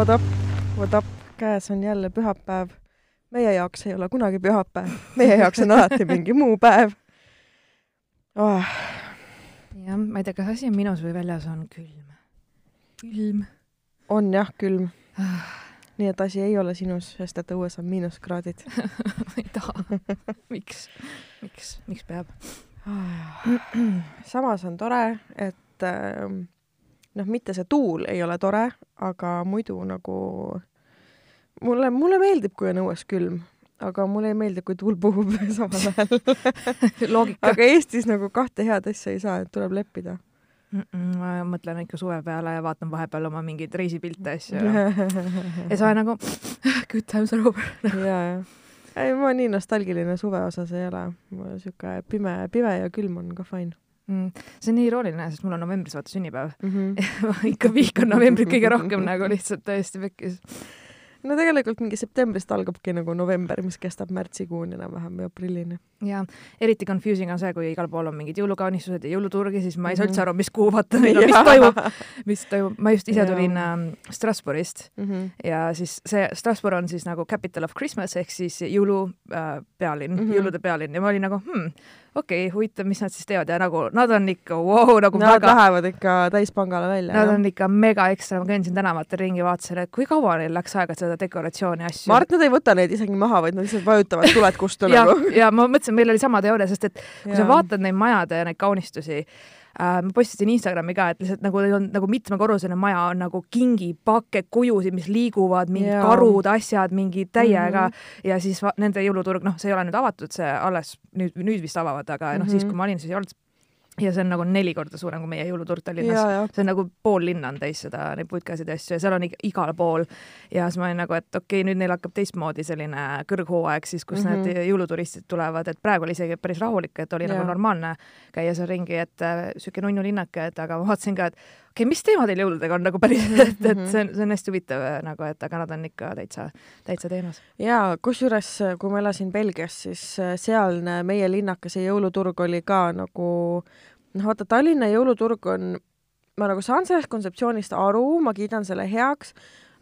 What up, what up, käes on jälle pühapäev. meie jaoks ei ole kunagi pühapäev, meie jaoks on alati mingi muu päev oh.. jah, ma ei tea, kas asi on minus või väljas on külm. külm. on jah, külm. nii et asi ei ole sinus, sest et õues on miinuskraadid ma ei taha. miks, miks, miks peab? samas on tore, et äh, noh, mitte see tuul ei ole tore, aga muidu nagu mulle, mulle meeldib, kui on õues külm, aga mulle ei meeldi, kui tuul puhub samal ajal aga Eestis nagu kahte head asja ei saa, et tuleb leppida mm. -mm, ma mõtlen ikka suve peale ja vaatan vahepeal oma mingeid reisipilte asju ja, ja olen nagu good times are over ja, ja. ei, ma nii nostalgiline suve osas ei ole. sihuke pime, pime ja külm on ka fine mm,. see on nii irooniline, sest mul on novembris vaata sünnipäev mm. -hmm. ma ikka vihkan novembrit kõige rohkem nagu lihtsalt täiesti pekkis no tegelikult mingi septembrist algabki nagu november, mis kestab märtsikuuni enam-vähem või aprillini. Ja eriti confusing on see, kui igal pool on mingid jõulukaunistused ja jõuluturg ja siis ma ei saa üldse aru, mis kuu vaata meil on, mis toimub, mis toimub. ma just ise tulin äh, Strasbourgist mm -hmm. ja siis see Strasbourg on siis nagu capital of Christmas ehk siis jõulupealinn äh,, mm -hmm. jõulude pealinn ja ma olin nagu hmm, okei okay,, huvitav, mis nad siis teevad ja nagu nad on ikka wow, nagu Nad väga... lähevad ikka täispangale välja. Nad jah. on ikka mega ekstra, ma käisin tänavatel ringi, vaatasin, et kui kaua neil läks aega seda dekoratsiooni asju. ma arvan, et nad ei võta neid isegi maha, vaid nad lihtsalt vajutavad tuled kustu ja, nagu. ja ma mõtlesin, meil oli sama teooria, sest et kui ja. sa vaatad neid majade ja neid kaunistusi, äh, ma postitasin Instagrami ka, et lihtsalt nagu on nagu mitmekorruseline maja on nagu kingipake, kujusid, mis liiguvad, mingid yeah. karud, asjad, mingi täiega mm -hmm. ja siis nende jõuluturg, noh, see ei ole nüüd avatud, see alles nüüd, nüüd vist avavad, aga mm -hmm. noh, siis kui ma olin, siis ei olnud ja see on nagu neli korda suurem kui meie jõuluturg Tallinnas. see on nagu pool linna on täis seda, neid putkasid ja asju ja seal on igal pool. ja siis ma olin nagu, et okei okay,, nüüd neil hakkab teistmoodi selline kõrghooaeg siis, kus mm -hmm. need jõuluturistid tulevad, et praegu oli isegi päris rahulik, et oli ja. nagu normaalne käia seal ringi, et äh, sihuke nunnu linnake, et aga ma vaatasin ka, et okei okay,, mis teema teil jõuludega on nagu päriselt, et, et see on, see on hästi huvitav äh, nagu, et aga nad on ikka täitsa, täitsa teemas. ja kusjuures, kui ma elasin Belgias, siis äh, sealne meie linnakese jõuluturg oli ka nagu noh, vaata Tallinna jõuluturg on, ma nagu saan sellest kontseptsioonist aru, ma kiidan selle heaks,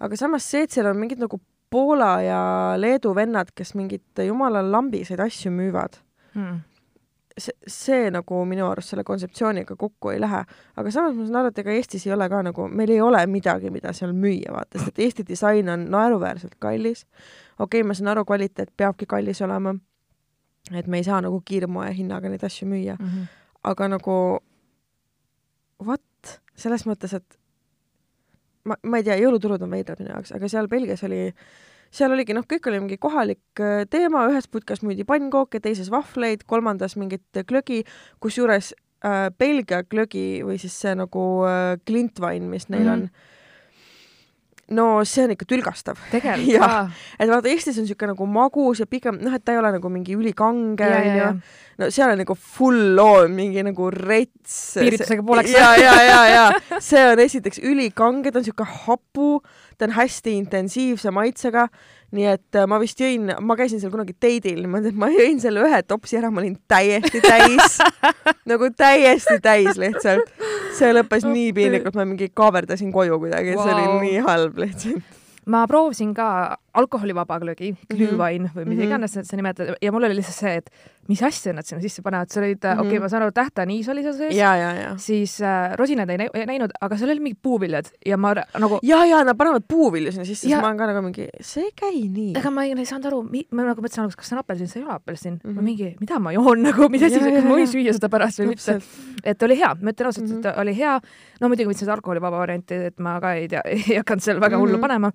aga samas see, et seal on mingid nagu Poola ja Leedu vennad, kes mingit jumala lambiseid asju müüvad hmm. see, see nagu minu arust selle kontseptsiooniga kokku ei lähe. aga samas ma saan aru, et ega Eestis ei ole ka nagu, meil ei ole midagi, mida seal müüa, vaata, sest et Eesti disain on naeruväärselt kallis. okei okay,, ma saan aru, kvaliteet peabki kallis olema. et me ei saa nagu kiirmoe hinnaga neid asju müüa mm. -hmm aga nagu what, selles mõttes, et ma, ma ei tea, jõuluturud on veidrad minu jaoks, aga seal Belgias oli, seal oligi noh, kõik oli mingi kohalik äh, teema, ühes putkas müüdi pannkooke, teises vahvleid, kolmandas mingit glögi, kusjuures äh, Belgia glögi või siis see nagu äh, Glintwein, mis neil mm -hmm. on no see on ikka tülgastav. ka. et vaata, Eestis on niisugune nagu magus ja pigem noh, et ta ei ole nagu mingi ülikange onju no seal on nagu full on mingi nagu rets. piiritusega pooleks. ja, ja, ja, ja see on esiteks ülikange, ta on siuke hapu, ta on hästi intensiivse maitsega. nii et äh, ma vist jõin, ma käisin seal kunagi date'il et ma jõin selle ühe topsi ära, ma olin täiesti täis nagu täiesti täis lihtsalt. see lõppes nii piinlikult, ma mingi kaaberdasin koju kuidagi wow., see oli nii halb lihtsalt ma proovisin ka alkoholivaba glögi, mhm. või mida mm -hmm. iganes sa nimetad ja mul oli lihtsalt see, et mis asja nad sinna sisse panevad, seal olid mm -hmm., okei okay,, ma saan aru, tähtaniis oli seal sees, siis äh, rosinaid ei, ei näinud, aga seal olid mingid puuviljad ja ma nagu. ja, ja nad panevad puuvilju sinna sisse, siis ma olen ka nagu mingi, see ei käi nii. ega ma ei, ei saanud aru, ma nagu mõtlesin alguses, kas see on apelsin, see ei ole apelsin mm. -hmm. ma mingi, mida ma joon nagu, mis asi, kas ma võin süüa seda pärast või mitte. et oli hea, ma ütlen ausalt mm, -hmm. et oli hea. no muidugi võtsin seda alkoholivaba varianti, et ma ka ei tea, ei hakanud seal väga hullu mm -hmm. panema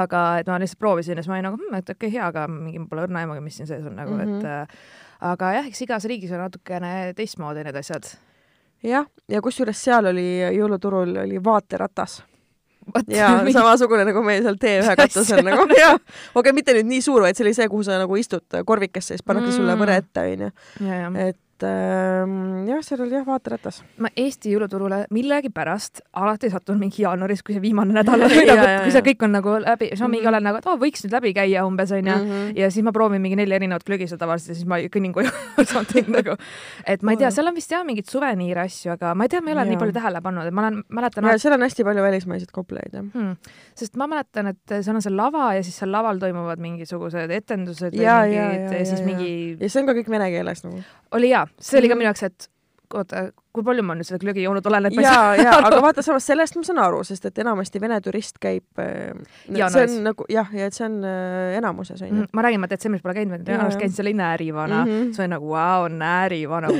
aga et ma lihtsalt proovisin ja siis ma olin nagu hm,, et okei okay,, hea, aga mingi pole õrna aimugi, mis siin sees on nagu mm, -hmm. et mhm. äh, aga jah, eks igas riigis on natukene teistmoodi need asjad. jah, ja kusjuures seal oli jõuluturul oli vaateratas ja samasugune nagu meil seal T1 katusel nagu jah, okei okay,, mitte nüüd nii suur, vaid see oli see, kuhu sa nagu istud korvikesse, siis pannakse mm. sulle võre ette, onju. et et äh, jah, seal oli jah vaaterätas. ma Eesti jõuluturule millegipärast alati satun mingi jaanuaris, kui see viimane nädal on või nagu, kui see kõik on nagu läbi, siis ma mingi mm -hmm. olen nagu, et oh,, võiks nüüd läbi käia umbes onju mm. -hmm. ja siis ma proovin mingi neli erinevat glögisa tavaliselt ja siis ma kõnnin koju something nagu. et ma ei tea, seal on vist jah mingeid suveniire asju, aga ma ei tea, ma ei ole ja. nii palju tähele pannud, et ma olen, mäletan. ja seal on hästi palju välismaiseid kopleid jah hmm.. sest ma mäletan, et seal on see lava ja siis seal laval toimuvad mingisugused etendused ja, või mingid, ja, ja, siis ja, mingi. ja see on ka kõik vene keeles nagu. oli jaa, see oli ka mhm. minu jaoks, et oota, kui palju ma nüüd seda glögi joonud olen, et ma ei saa ja, aga vaata, samas sellest ma saan aru, sest et enamasti Vene turist käib äh,, see on nagu jah, ja et see on äh, enamuses onju mm. ma räägin, ma detsembris pole käinud, ma jaanuaris käisin seal näärivana mm, -hmm. see on nagu vau, näärivana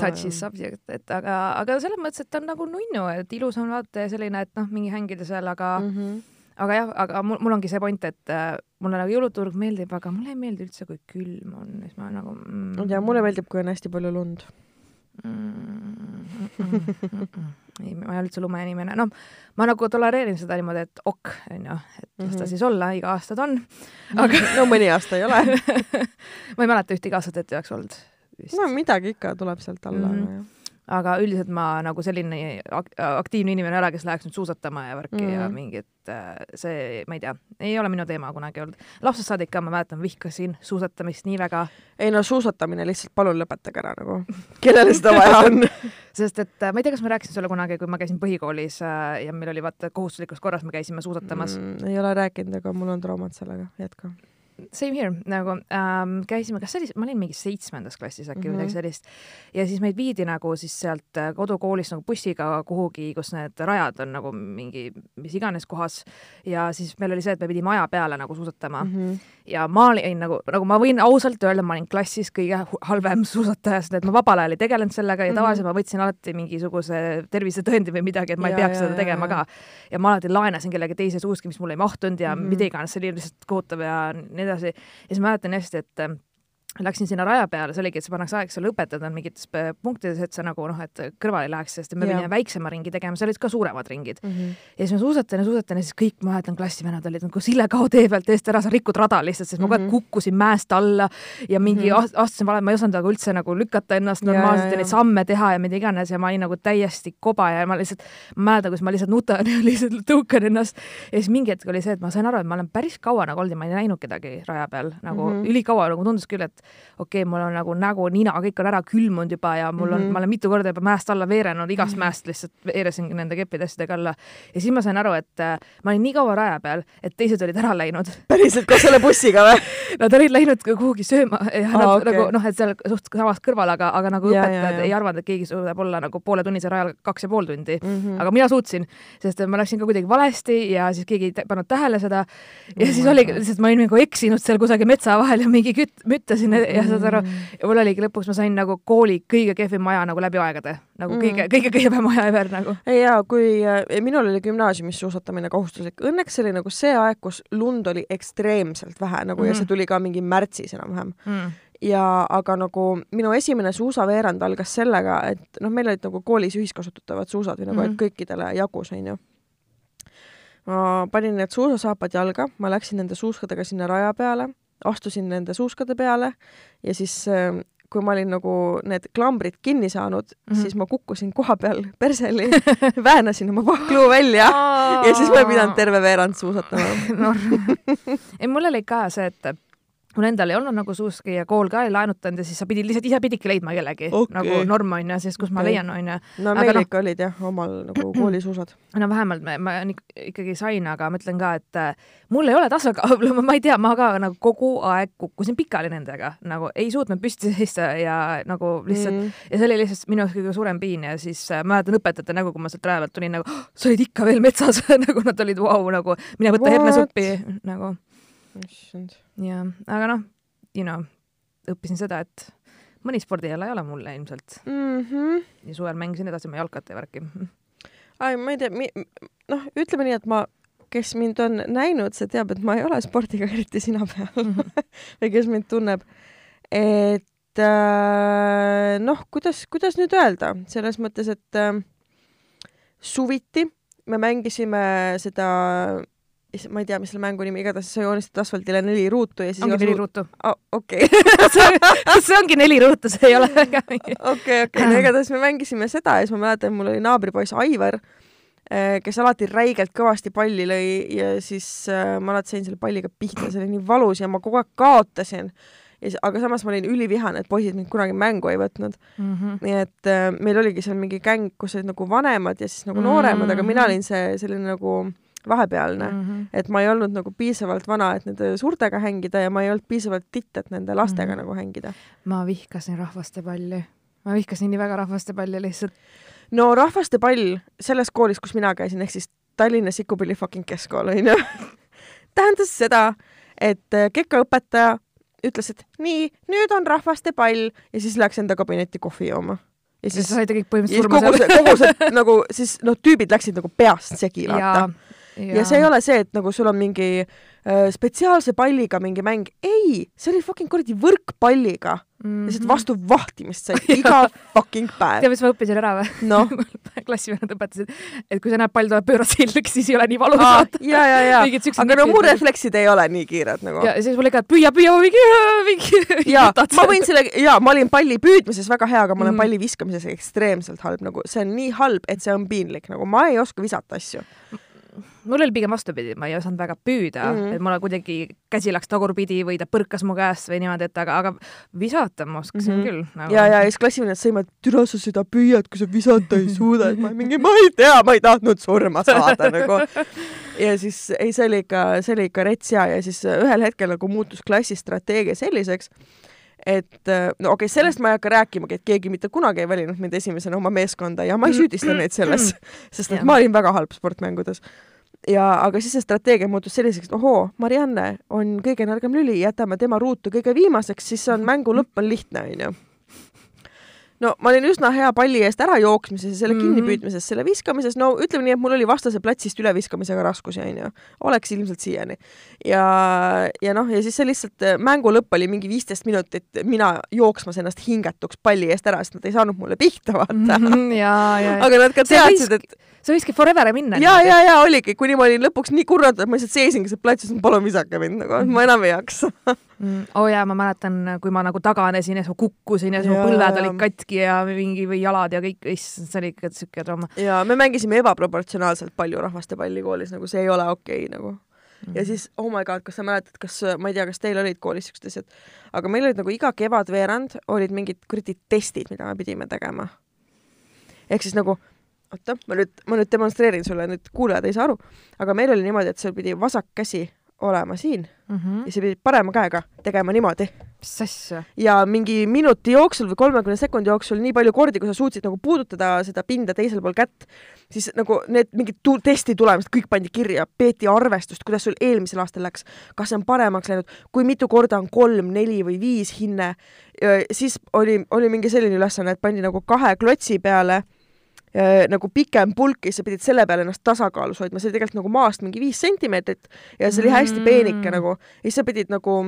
touchy subject, et aga, aga selles mõttes, et ta on nagu nunnu, et ilus on vaata ja selline, et noh, mingi hängida seal, aga mm -hmm aga jah, aga mul, mul ongi see point, et äh, mulle nagu jõuluturg meeldib, aga mulle ei meeldi üldse, kui külm on, siis ma nagu mm, ja mulle meeldib, kui on hästi palju lund mm,. Mm, mm, mm, ei, ma ei ole üldse lumeinimene, noh, ma nagu tolereerin seda niimoodi, et ok, onju, et las ta mm -hmm. siis olla, iga aasta ta on. aga no mõni aasta ei ole ma ei mäleta ühtegi aastat, et ei oleks olnud. no midagi ikka tuleb sealt alla mm. -hmm aga üldiselt ma nagu selline aktiivne inimene ei ole, kes läheks nüüd suusatama ja värki mm. ja mingit, äh, see, ma ei tea, ei ole minu teema kunagi olnud. lapsest saadik ka ma mäletan, vihkasin suusatamist nii väga. ei no suusatamine lihtsalt palun lõpetage ära nagu, kellele seda vaja on sest et äh, ma ei tea, kas ma rääkisin sulle kunagi, kui ma käisin põhikoolis äh, ja meil oli vaata kohustuslikus korras me käisime suusatamas mm,. ei ole rääkinud, aga mul on traumad sellega, jätka Same here, nagu ähm, käisime, kas see oli, ma olin mingi seitsmendas klassis äkki mm -hmm. midagi mhm. sellist. ja siis meid viidi nagu siis sealt äh, kodukoolist nagu bussiga kuhugi, kus need rajad on nagu mingi mis iganes kohas. ja siis meil oli see, et me pidime aja peale nagu suusatama mm. -hmm. ja ma olin nagu, nagu ma võin ausalt öelda, ma olin klassis kõige halvem suusataja, sest et ma vabal ajal ei tegelenud sellega ja mm -hmm. tavaliselt ma võtsin alati mingisuguse tervisetõendi või midagi, et ma ja, ei peaks ja, seda tegema ja, ka. ja ma alati laenasin kellegi teise suuski, mis mulle ei mahtunud ja mm -hmm. mida iganes, see oli lihtsalt kohutav ja nii nii edasi. ja siis mäletan hästi, et läksin sinna raja peale, see oligi, et see pannakse aeg sulle õpetada mingites punktides, et sa nagu noh, et kõrvale ei läheks, sest me pidime väiksema ringi tegema, seal olid ka suuremad ringid mm. -hmm. ja siis ma suusatan ja suusatan ja siis kõik, ma mäletan, klassivennad olid nagu Sille, kao tee pealt eest ära, sa rikud rada lihtsalt, sest ma kogu aeg mhm. kukkusin mäest alla ja mingi mm -hmm. astusin vale, ma ei osanud aga üldse nagu lükata ennast normaalselt ja, ja, ja neid samme teha ja mida iganes ja ma olin nagu täiesti koba ja ma lihtsalt, ma mäletan, kuidas ma lihtsalt nutan ja lihtsalt tõukan ennast. ja siis mingi hetk oli see, et ma sain aru, et ma olen päris kaua nagu olnud ja ma ei näinud kedagi raja peal nagu mm -hmm. ülikaua nagu tundus küll, et okei okay,, mul on nagu nägu, nina, kõik on ära külmunud juba ja mul on mm, -hmm. ma olen mitu korda juba mäest alla veerenud, igast mm -hmm. mäest lihtsalt veeresingi nende keppide asjadega alla. ja siis ma sain aru, et äh, ma olin nii kaua raja peal, et teised olid ära läinud. päriselt, kas selle bussiga või? Nad olid läinud kuhugi sööma ja ah, nad okay. nagu noh, et seal suht samast kõrval, aga, aga nagu ja, õpetajad ja, ja. ei arvanud, et keegi suudab olla nagu pooletunnisel rajal kaks ja pool tundi mm. -hmm. aga mina suutsin, sest ma läksin ka kuidagi valesti ja siis keegi ei pannud tähele seda. ja oh siis oligi, lihtsalt ma olin nagu eksinud seal kusagil metsa vahel ja mingi küt-, müttasin ja saad aru, ja mul oligi lõpuks, ma sain nagu kooli kõige kehvem aja nagu läbi aegade, nagu kõige mm., kõige kehvem aja ever nagu. jaa, kui minul oli gümnaasiumis suusatamine kohustuslik, õnneks see oli nagu see aeg, kus lund oli ekstreemselt vähe nagu mm. ja see tuli ka mingi märtsis enam-vähem mm ja aga nagu minu esimene suusaveerand algas sellega, et noh, meil olid nagu koolis ühiskasutatavad suusad või nagu mm, -hmm. et kõikidele jagus, onju. ma panin need suusasaapad jalga, ma läksin nende suuskadega sinna raja peale astusin nende suuskade peale ja siis ähm, kui ma olin nagu need klambrid kinni saanud mm, -hmm. siis ma kukkusin koha peal perseli väänasin oma pahkluu välja ja siis ma ei pidanud terve veerand suusatama. No, ei, mul oli ka see, et mul endal ei olnud nagu suuski ja kool ka ei laenutanud ja siis sa pidid lihtsalt ise pididki leidma kellegi okay. nagu norm onju, siis kus okay. ma leian onju. no meil no, ikka olid jah, omal nagu koolisuusad. no vähemalt me, ma ikkagi sain, aga ma ütlen ka, et äh, mul ei ole tasakaalu, ma ei tea, ma ka nagu kogu aeg kukkusin pikali nendega, nagu ei suutnud püsti seista ja nagu lihtsalt mm. ja see oli lihtsalt minu jaoks kõige suurem piin ja siis äh, mäletan õpetajate nägu, kui ma sealt raja pealt tulin nagu oh, sa olid ikka veel metsas nagu nad olid vau wow,, nagu mine võta hernesuppi nagu issand. Jah, aga noh, you know, õppisin seda, et mõni spordiala ei ole mulle ilmselt mm. -hmm. ja suvel mängisin edasi oma jalkat ja värki. ai, ma ei tea, noh, ütleme nii, et ma, kes mind on näinud, see teab, et ma ei ole spordiga eriti sina peal -hmm. või kes mind tunneb, et äh, noh, kuidas, kuidas nüüd öelda, selles mõttes, et äh, suviti me mängisime seda ma ei tea, mis selle mängu nimi, igatahes sa joonistad asfaldile neli ruutu ja siis ongi neli ruutu oh,. okei see ongi neli ruutu, see ei ole väga okei, okei, no igatahes me mängisime seda ja siis ma mäletan, mul oli naabripoiss Aivar, eh, kes alati räigelt kõvasti palli lõi ja siis äh, ma alati sain selle palliga pihta, see oli nii valus ja ma kogu aeg kaotasin. ja siis, aga samas ma olin ülivihane, et poisid mind kunagi mängu ei võtnud mm. -hmm. nii et äh, meil oligi seal mingi gäng, kus olid nagu vanemad ja siis nagu nooremad mm, -hmm. aga mina olin see selline nagu vahepealne mm, -hmm. et ma ei olnud nagu piisavalt vana, et nende suurtega hängida ja ma ei olnud piisavalt titt, et nende lastega mm -hmm. nagu hängida. ma vihkasin rahvastepalli, ma vihkasin nii väga rahvastepalli lihtsalt. no rahvastepall selles koolis, kus mina käisin, ehk siis Tallinna Sikupilli fucking keskkool onju tähendas seda, et äh, kekaõpetaja ütles, et nii, nüüd on rahvastepall ja siis läks enda kabinetti kohvi jooma ja siis sa said kõik põhimõtteliselt surma seal. kogu see nagu siis noh, tüübid läksid nagu peast segi, vaata ja. ja see ei ole see, et nagu sul on mingi äh, spetsiaalse palliga mingi mäng, ei, see oli fucking kuradi võrkpalliga mm -hmm.. lihtsalt vastu vahtimist said iga fucking päev. tead, mis ma õppisin ära või? noh klassivennad õpetasid, et kui sa näed, pall tuleb pöörad selgeks, siis ei ole nii valus ah,. ja, ja, ja, aga no mu refleksid ei ole nii kiired nagu. ja siis mul ikka püüa, püüa, mingi, mingi. ja ma võin selle, ja ma olin palli püüdmises väga hea, aga ma olen mm. palli viskamises ekstreemselt halb, nagu see on nii halb, et see on piinlik, nagu ma ei oska visata asju mul oli pigem vastupidi, ma ei osanud väga püüda mm, -hmm. et mul kuidagi käsi läks tagurpidi või ta põrkas mu käest või niimoodi, et aga, aga visata ma oskasin mm -hmm. küll nagu.. ja, ja siis klassivennad sõimavad, türa sa seda püüad, kui sa visata ei suuda, et ma mingi, ma ei tea, ma ei tahtnud surma saada nagu. ja siis ei, see oli ikka, see oli ikka rets hea ja siis ühel hetkel nagu muutus klassi strateegia selliseks, et no okei okay,, sellest ma ei hakka rääkimagi, et keegi mitte kunagi ei valinud mind esimesena oma meeskonda ja ma ei süüdista neid selles, sest et ma olin väga halb sportmängudes. Ja, aga siis see strateegia muutus selliseks, et ohoo, Marianne on kõige nõrgem lüli, jätame tema ruutu kõige viimaseks, siis on mängu lõpp on lihtne, onju no ma olin üsna hea palli eest ära jooksmises ja selle mm -hmm. kinnipüüdmises, selle viskamises, no ütleme nii, et mul oli vastase platsist üleviskamisega raskusi, onju. oleks ilmselt siiani. ja, ja noh, ja siis see lihtsalt, äh, mängu lõpp oli mingi viisteist minutit, mina jooksmas ennast hingetuks palli eest ära, sest nad ei saanud mulle pihta, vaata mm. -hmm, ja, ja, aga nad ka teadsid, et see võikski forever minna. ja, ja, ja oligi, kuni ma olin lõpuks nii kurnatud, et ma lihtsalt seisingi seal platsil, palun visake mind nagu, ma enam ei jaksa mm,. oo oh jaa, ma mäletan, kui ma nagu taganesin ja siis ma kukkusin ja siis mu põlved olid katki ja mingi või jalad ja kõik, issand, see oli ikka siuke trauma. ja me mängisime ebaproportsionaalselt palju rahvastepalli koolis, nagu see ei ole okei okay, nagu ja mm. siis, oh my god, kas sa mäletad, kas, ma ei tea, kas teil olid koolis siuksed asjad, aga meil olid nagu iga kevadveerand olid mingid kuradi testid, mida me pidime tegema. ehk siis nagu oota, ma nüüd, ma nüüd demonstreerin sulle, nüüd kuulajad ei saa aru, aga meil oli niimoodi, et sul pidi vasak käsi olema siin mm -hmm. ja sa pidid parema käega tegema niimoodi. mis asja? ja mingi minuti jooksul või kolmekümne sekundi jooksul nii palju kordi, kui sa suutsid nagu puudutada seda pinda teisel pool kätt, siis nagu need mingid tu testi tulemused kõik pandi kirja, peeti arvestust, kuidas sul eelmisel aastal läks, kas see on paremaks läinud, kui mitu korda on kolm, neli või viis hinne. siis oli, oli mingi selline ülesanne, et pandi nagu kahe klotsi peale nagu pikem pulk ja sa pidid selle peale ennast tasakaalus hoidma, see oli tegelikult nagu maast mingi viis sentimeetrit ja see oli hästi mm. peenike nagu ja siis sa pidid nagu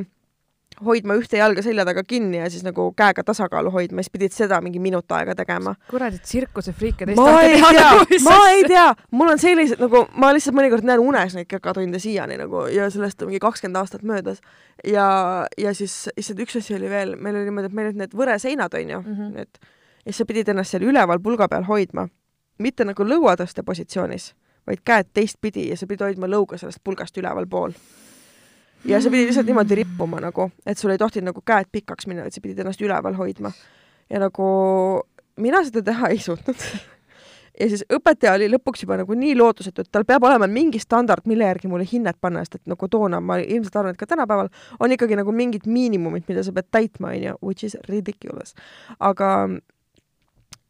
hoidma ühte jalga selja taga kinni ja siis nagu käega tasakaalu hoidma, siis pidid seda mingi minut aega tegema. kuradi tsirkusefriike teist ma ei tea, ma ei tea, mul on sellised nagu, ma lihtsalt mõnikord näen unes neid kekatunde siiani nagu ja sellest on mingi kakskümmend aastat möödas. ja, ja siis, issand, üks asi oli veel, meil oli niimoodi, et meil olid need võreseinad, onju mm, -hmm. need ja sa pidid ennast seal üleval pulga peal hoidma. mitte nagu lõuatõste positsioonis, vaid käed teistpidi ja sa pidid hoidma lõuga sellest pulgast ülevalpool. ja sa pidid lihtsalt niimoodi rippuma nagu, et sul ei tohtinud nagu käed pikaks minna, et sa pidid ennast üleval hoidma. ja nagu mina seda teha ei suutnud ja siis õpetaja oli lõpuks juba nagu nii lootusetu, et tal peab olema mingi standard, mille järgi mulle hinnet panna, sest et nagu toona ma ilmselt arvan, et ka tänapäeval on ikkagi nagu mingid miinimumid, mida sa pead täitma, onju, which is ridiculous. aga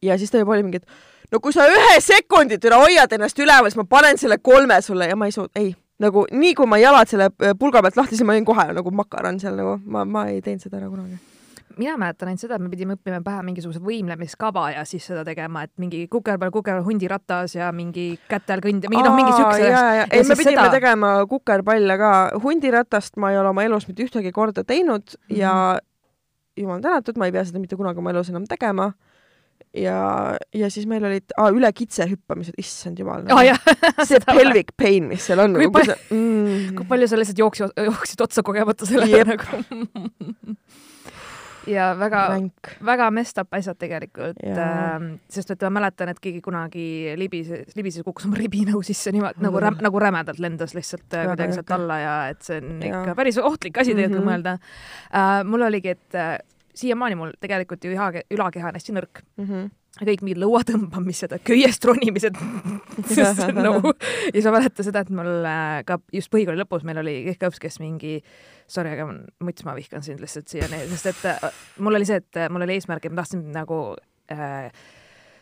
ja siis ta juba oli mingi, et no kui sa ühe sekundi üle hoiad ennast üleval, siis ma panen selle kolme sulle. Ja ma ei suut-, ei, nagu nii kui ma jalad selle äh, pulga pealt lahti, siis ma olin kohe nagu makaron seal nagu, ma, ma ei teinud seda ära kunagi. Mina mäletan ainult seda, et me pidime õppima pähe mingisuguse võimlemiskava ja siis seda tegema, et mingi kuker peal kuker hundiratas ja mingi käte all kõnd mingi noh, mingi siukse. ei, me pidime seda... tegema kukerpalle ka, hundiratast ma ei ole oma elus mitte ühtegi korda teinud mm -hmm. ja jumal tänatud, ma ei pea seda mitte kunagi oma elus enam tegema ja, ja siis meil olid ah, üle kitse hüppamised, issand jumal aa jah, see pelvic pain, mis seal on. Kui pal- Mm, kui palju sa lihtsalt jooksid, jooksid otsa kogemata sellele nagu. ja väga, väga messed up asjad tegelikult äh,, sest et ma mäletan, et keegi kunagi libises, libises kukkus oma ribinõu sisse niimoodi nagu räm,, nagu rämedalt lendas lihtsalt äh, kuidagi sealt alla ja et see on Jaa. ikka päris ohtlik asi tegelikult mm -hmm. mõelda äh,. mul oligi, et äh, siiamaani mul tegelikult ju üha- ülakeha on hästi nõrk Mhm. kõik mingid lõua tõmbamised, köiest ronimised on nagu ja siis ma mäletan seda, et mul äh, ka just põhikooli lõpus meil oli kehkaõps, kes mingi, sorry, aga muts, ma vihkan sind lihtsalt siiani, sest et äh, mul oli see, et äh, mul oli eesmärk, et ma tahtsin nagu äh,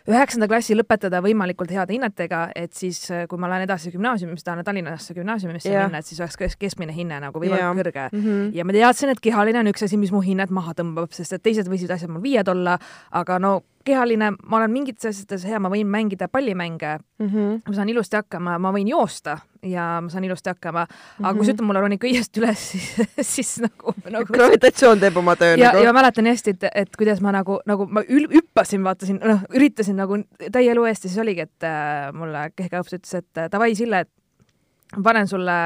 üheksanda klassi lõpetada võimalikult heade hinnetega, et siis, kui ma lähen edasi gümnaasiumisse, tahan Tallinnasse gümnaasiumisse Jah. minna, et siis oleks kes- keskmine hinne nagu võimalikult kõrge Mhm. ja ma teadsin, et kehaline on üks asi, mis mu hinnet maha tõmbab, sest et teised võisid asjad mul viied olla, aga no kehaline, ma olen mingites asjades hea, ma võin mängida pallimänge, Mhm. ma saan ilusti hakkama, ma võin joosta ja ma saan ilusti hakkama, aga Mhm. kui sa ütled mulle roni köiest üles, siis, siis nagu, nagu gravitatsioon teeb oma töö ja, ja nagu. ma mäletan hästi, et, et kuidas ma nagu, nagu ma ül- hüppasin, vaatasin, noh, üritasin nagu täie elu eest ja siis oligi, et äh, mulle kehkeõps ütles, et äh, davai, Sille, et ma panen sulle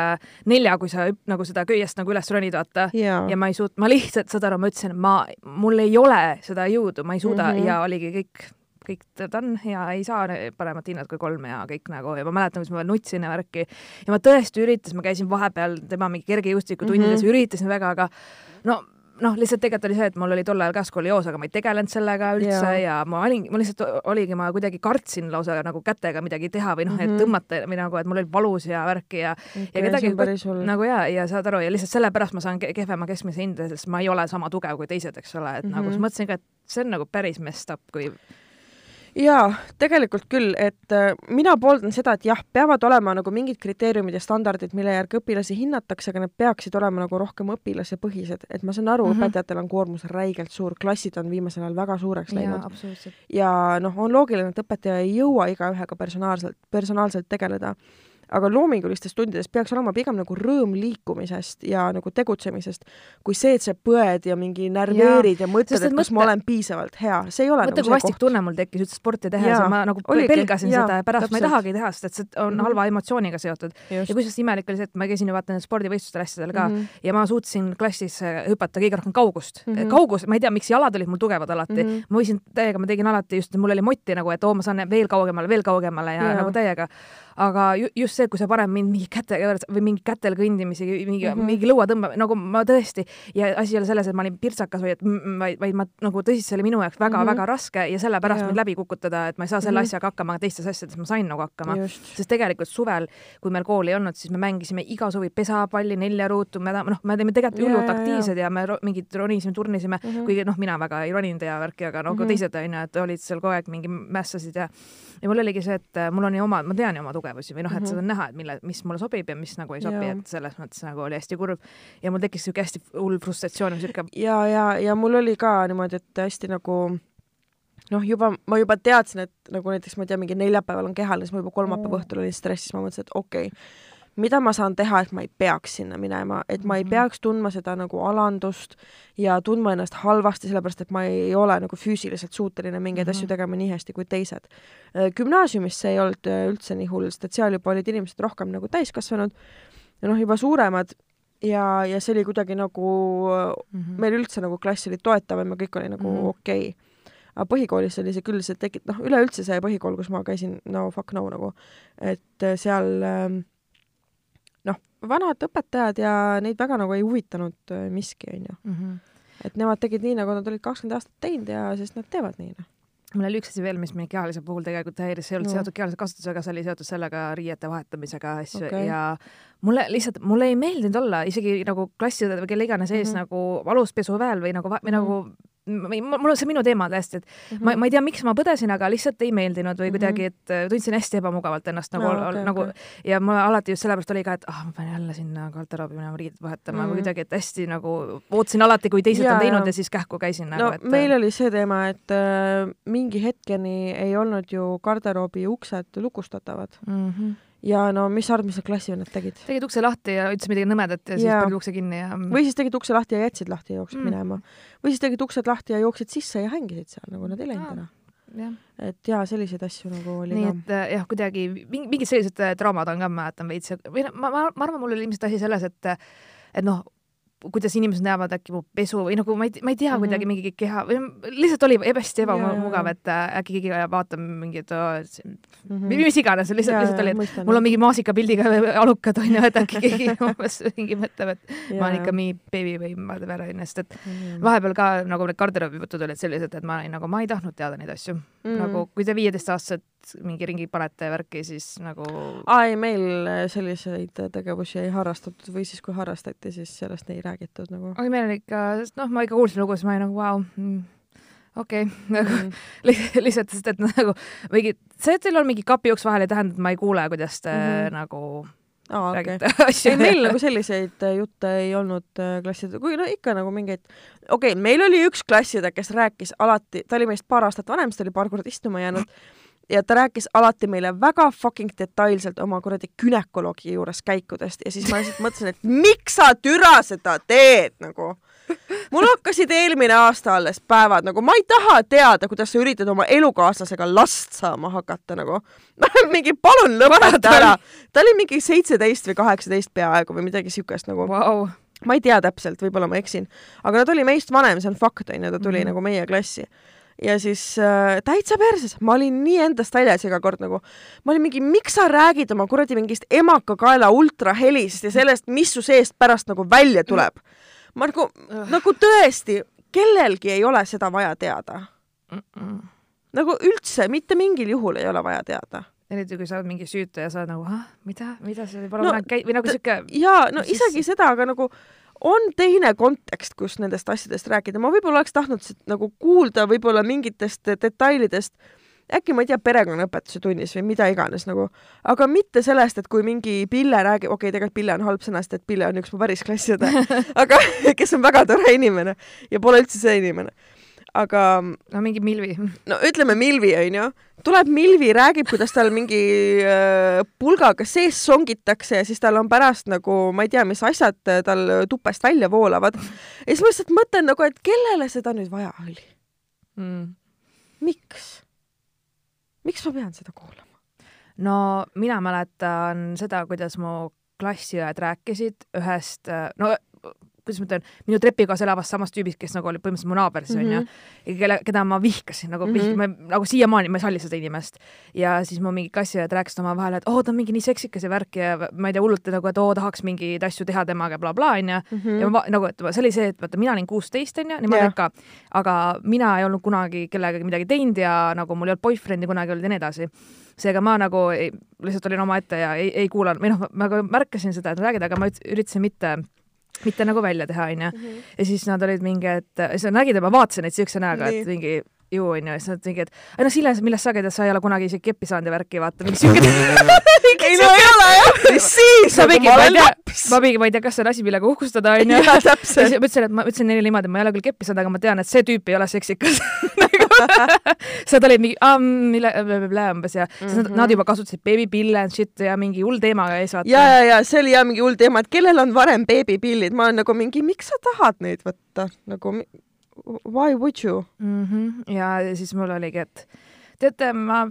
nelja, kui sa nagu seda köiest nagu üles ronid, vaata jaa ja ma ei suut-, ma lihtsalt, saad aru, ma ütlesin, ma, mul ei ole seda jõudu, ma ei suuda mm. -hmm. ja oligi kõik, kõik on ja ei saa paremat hinnat kui kolm ja kõik nagu ja ma mäletan, kuidas ma veel nutsin ja värki ja ma tõesti üritasin, ma käisin vahepeal tema mingi kergejõustikutundides mm. -hmm. üritasin väga, aga no noh, lihtsalt tegelikult oli see, et mul oli tol ajal ka skolioos, aga ma ei tegelenud sellega üldse ja, ja ma olin, ma lihtsalt oligi, ma kuidagi kartsin lausa nagu kätega midagi teha või noh mm, -hmm. Mhm. et tõmmata või nagu, et mul oli valus ja värki ja ja kedagi nagu ja, ja saad aru ja lihtsalt sellepärast ma saan ke- kehvema keskmise hinde, sest ma ei ole sama tugev kui teised, eks ole, et mm -hmm. nagu Mhm. siis mõtlesin ka, et see on nagu päris messed up, kui jaa, tegelikult küll, et äh, mina pooldan seda, et jah, peavad olema nagu mingid kriteeriumid ja standardid, mille järgi õpilasi hinnatakse, aga need peaksid olema nagu rohkem õpilasepõhised, et ma saan aru mm. -hmm. õpetajatel on koormus räigelt suur, klassid on viimasel ajal väga suureks läinud ja noh, on loogiline, et õpetaja ei jõua igaühega personaalselt, personaalselt tegeleda. Aga loomingulistes tundides peaks olema pigem nagu rõõm liikumisest ja nagu tegutsemisest, kui see, et sa põed ja mingi närveerid ja, ja mõtled, et kas ma mõtle- olen piisavalt hea, see ei ole mõtle, nagu kui vastik koht. tunne mul tekkis üldse sporti tehes Jaa, ja ma nagu oligi, pelgasin jaa, seda ja pärast ma ei täpselt. tahagi teha, sest et see on Mhm. halva emotsiooniga seotud. ja kusjuures imelik oli see, et ma käisin ju vaata nendel spordivõistlustel asjadel ka mm. -hmm. ja ma suutsin klassis äh, hüpata kõige rohkem kaugust mm. -hmm. kaugus, ma ei tea, miks jalad olid mul tugevad alati mm. -hmm. ma võisin täiega, ma tegin alati just, mul oli motti nagu, et oo, ma saan veel kaugemale, veel kaugemale ja Jaa. nagu täiega. aga ju, just see, kui sa paned mind mingi käte või mingi kätel kõndimisi, mingi mm. -hmm. mingi lõua tõmbamine, nagu ma tõesti ja asi ei ole selles, et ma olin pirtsakas või et mm, vaid, vaid ma nagu tõsiselt, see oli minu jaoks väga-väga Mhm. väga raske ja sellepärast mind läbi kukutada, et ma ei saa selle Mhm. asjaga hakkama, aga teistes asjades ma sain nagu hakkama sest tegelikult suvel, kui meil kooli ei olnud, siis me mängisime iga suvi pesapalli, neljaruutu, me noh, me olime tegelikult hullult aktiivsed ja me ro- mingid ronisime, turnisime mm. -hmm. kuigi noh, mina väga ei roninud ja värki, aga no mm Mhm. -hmm. teised onju, et olid seal kogu aeg mingi mässasid ja ja mul oligi see, et äh, mul on ju oma, ma tean ju oma tugevusi või noh, et Mhm. seda on näha, et mille, mis mulle sobib ja mis nagu ei sobi, et selles mõttes nagu oli hästi kurb ja mul tekkis siuke hästi hull frustratsioon siuke ja, ja, ja mul oli ka niimoodi, et hästi nagu noh, juba ma juba teadsin, et nagu näiteks ma ei tea, mingi neljapäeval on kehaline, siis ma juba kolmapäeva Mm. õhtul olin stressis, ma mõtlesin, et okei okay,, mida ma saan teha, et ma ei peaks sinna minema, et ma ei Mhm. peaks tundma seda nagu alandust ja tundma ennast halvasti, sellepärast et ma ei ole nagu füüsiliselt suuteline mingeid mm. -hmm. asju tegema nii hästi kui teised. gümnaasiumis see ei olnud äh, üldse nii hull, sest et seal juba olid inimesed rohkem nagu täiskasvanud ja noh, juba suuremad ja, ja see oli kuidagi nagu mm -hmm. meil üldse nagu klass oli toetavam ja kõik oli nagu Mhm. okei okay.. aga põhikoolis oli see küll, see tekit-, noh, üleüldse see põhikool, kus ma käisin, no fuck no nagu, et äh, seal ähm, noh, vanad õpetajad ja neid väga nagu ei huvitanud äh, miski, onju. -hmm. et nemad tegid nii, nagu nad olid kakskümmend aastat teinud ja siis nad teevad nii, noh. mul oli üks asi veel, mis mind kehalise puhul tegelikult häiris, see ei olnud No. seotud kehalise kasutusega, see oli seotud sellega riiete vahetamisega asju okay. ja mulle lihtsalt, mulle ei meeldinud olla isegi nagu klassiõdede või kelle iganes ees Mhm. mm -hmm. nagu aluspesuväel või nagu, või Mhm. nagu ma ei- mul on see minu teema täiesti, et ma, ma ei tea, miks ma põdesin, aga lihtsalt ei meeldinud või Mhm. kuidagi, et äh, tundsin hästi ebamugavalt ennast nagu no, okay, nagu okay. ja mul alati just sellepärast oli ka, et ah, ma pean jälle sinna garderoobi minema riideid vahetama mm Mhm. -hmm. või kuidagi, et hästi nagu ootasin alati, kui teised Jaa, on teinud ja siis kähku käisin nagu, no et meil oli see teema, et äh, mingi hetkeni ei olnud ju garderoobi uksed lukustatavad mm. -hmm. Ja no mis sa arvad, mis need klassivennad tegid? tegid ukse lahti ja ütlesid midagi nõmedat ja siis panid ukse kinni ja või siis tegid ukse lahti ja jätsid lahti ja jooksid Mm. mm. minema. või siis tegid uksed lahti ja jooksid sisse ja hängisid seal, nagu nad ei läinud ära. et jaa, selliseid asju nagu oli nii ka. et äh, jah, kuidagi mingi, mingid sellised äh, traumad on ka, ma mäletan veits või noh, ma, ma, ma arvan, mul oli ilmselt asi selles, et et noh, kuidas inimesed näevad äkki mu pesu või nagu ma ei, ma ei tea mm -hmm. kuidagi mingi keha või lihtsalt oli hästi ebamugav, et äh, äkki keegi vaatab mingit mm -hmm. mis iganes, lihtsalt, lihtsalt oli, et mul on mingi maasikapildiga alukad onju, et äkki keegi umbes mingi mõtleb, et ma olen ikka mingi beebi või whatever onju, sest et Mhm. vahepeal ka nagu need garderoobijutud olid sellised, et ma olin nagu, ma ei tahtnud teada neid asju mm.. Mhm. nagu kui te viieteistaastaselt mingi ringi panete ja värki, siis nagu aa ei, meil äh, selliseid tegevusi ei harrastatud või siis kui harrastati, siis sellest ei räägitud nagu. oi, meil oli ikka, noh, ma ikka kuulsin lugusid, ma olin nagu vau mm,, okei okay. nagu li- lihtsalt, sest et nagu mingi, see, et teil on mingi kapiuks vahel ei tähenda, et ma ei kuule, kuidas te mm. -hmm. nagu aa, asju. ei, meil nagu selliseid äh, jutte ei olnud äh, klasside, kui no ikka nagu mingeid, okei okay,, meil oli üks klasside, kes rääkis alati, ta oli meist paar aastat vanem, siis ta oli paar korda istuma jäänud ja ta rääkis alati meile väga fucking detailselt oma kuradi günekoloogi juures käikudest ja siis ma lihtsalt mõtlesin, et miks sa türa seda teed nagu. mul hakkasid eelmine aasta alles päevad nagu, ma ei taha teada, kuidas sa üritad oma elukaaslasega last saama hakata nagu. mingi palun lõpeta ära. ta oli mingi seitseteist või kaheksateist peaaegu või midagi siukest nagu. Vau, ma ei tea täpselt, võib-olla ma eksin, aga ta tuli meist vanem, see on fakt onju, ta tuli mm. -hmm. nagu meie klassi. Ja siis äh, täitsa perses, ma olin nii endast väljas iga kord nagu, ma olin mingi, miks sa räägid oma kuradi mingist emakakaela ultrahelist ja sellest, mis su seest pärast nagu välja tuleb. ma nagu, nagu tõesti, kellelgi ei ole seda vaja teada. nagu üldse mitte mingil juhul ei ole vaja teada. eriti kui sa oled mingi süütu ja sa oled nagu, ah, mida, mida see võib No, käi- või nagu siuke, jaa, no isegi seda, aga nagu on teine kontekst, kus nendest asjadest rääkida, ma võib-olla oleks tahtnud nagu kuulda võib-olla mingitest detailidest, äkki ma ei tea, perekonnaõpetuse tunnis või mida iganes nagu, aga mitte sellest, et kui mingi Pille räägib, okei okay,, tegelikult Pille on halb sõna, sest et Pille on üks mu päris klassiõde, aga kes on väga tore inimene ja pole üldse see inimene. Aga no mingi Milvi. no ütleme Milvi onju, tuleb Milvi, räägib, kuidas tal mingi äh, pulgaga sees songitakse ja siis tal on pärast nagu ma ei tea, mis asjad äh, tal tupest välja voolavad. ja siis ma lihtsalt mõtlen nagu, et kellele seda nüüd vaja oli, Mm. miks? miks ma pean seda kuulama? no mina mäletan seda, kuidas mu klassiõed rääkisid ühest, no kuidas ma ütlen, minu trepikohas elavast samast tüübist, kes nagu oli põhimõtteliselt mu naaber siis onju Mhm. ja kelle, keda ma vihkasin nagu mm, -hmm. Vih-, nagu siiamaani ma ei salli seda inimest. ja siis mu mingi klassiõed rääkisid omavahel, et oo, ta on mingi nii seksikas ja värk ja ma ei tea, hullult nagu, et oo, tahaks mingeid asju teha temaga ja blablabla onju. Mhm. ja ma nagu, et see oli see, et vaata, mina olin kuusteist onju, nemad Jah. olid ka, aga mina ei olnud kunagi kellegagi midagi teinud ja nagu mul ei olnud boyfriend'i kunagi olnud ja nii edasi seega ma nagu ei, lihtsalt olin omaette ja ei, ei kuulanud või noh, ma ka märkasin seda, et räägid, aga ma üritasin mitte mitte nagu välja teha, onju. ja siis nad olid mingi, et siis nad nägid ja ma vaatasin neid siukse näoga, et mingi ju onju, ja siis nad mingi, et ei noh, Sille, millest sa käid, et sa ei ole kunagi isegi keppi saanud ja värki, vaata mingi siuke. ei no ei ole jah, siis nagu mingi, ma ma ei tea ma mingi, ma ei tea, kas see on asi, millega uhkustada, onju. ja siis ma ütlesin, et ma ütlesin neile niimoodi, et ma ei ole küll keppi saanud, aga ma tean, et see tüüp ei ole seksikas. Nad olid mingi, mille, umbes ja siis nad, Mhm. nad juba kasutasid beebipille and shit ja mingi hull teemaga ees vaata. ja, ja, ja see oli jah mingi hull teema, et kellel on varem beebipillid, ma olen nagu mingi, miks sa tahad neid võtta, nagu why would you? mm. -hmm. ja siis mul oligi, et teate, ma,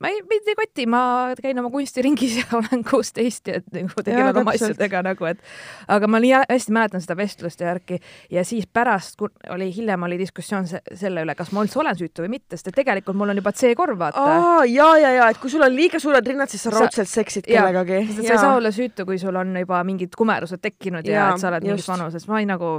ma ei, mind ei koti, ma käin oma kunstiringis ja olen kuusteist ja nagu tegelen oma asjadega nagu, et aga ma nii hästi mäletan seda vestlust ja värki ja siis pärast kui oli, hiljem oli diskussioon se selle üle, kas ma üldse olen süütu või mitte, sest et tegelikult mul on juba C-korv, vaata. aa, ja, ja, ja, et kui sul on liiga suured rinnad, siis sa raudselt seksid kellegagi. sa ei saa olla süütu, kui sul on juba mingid kumerused tekkinud ja, ja et sa oled mingis vanuses, ma ei nagu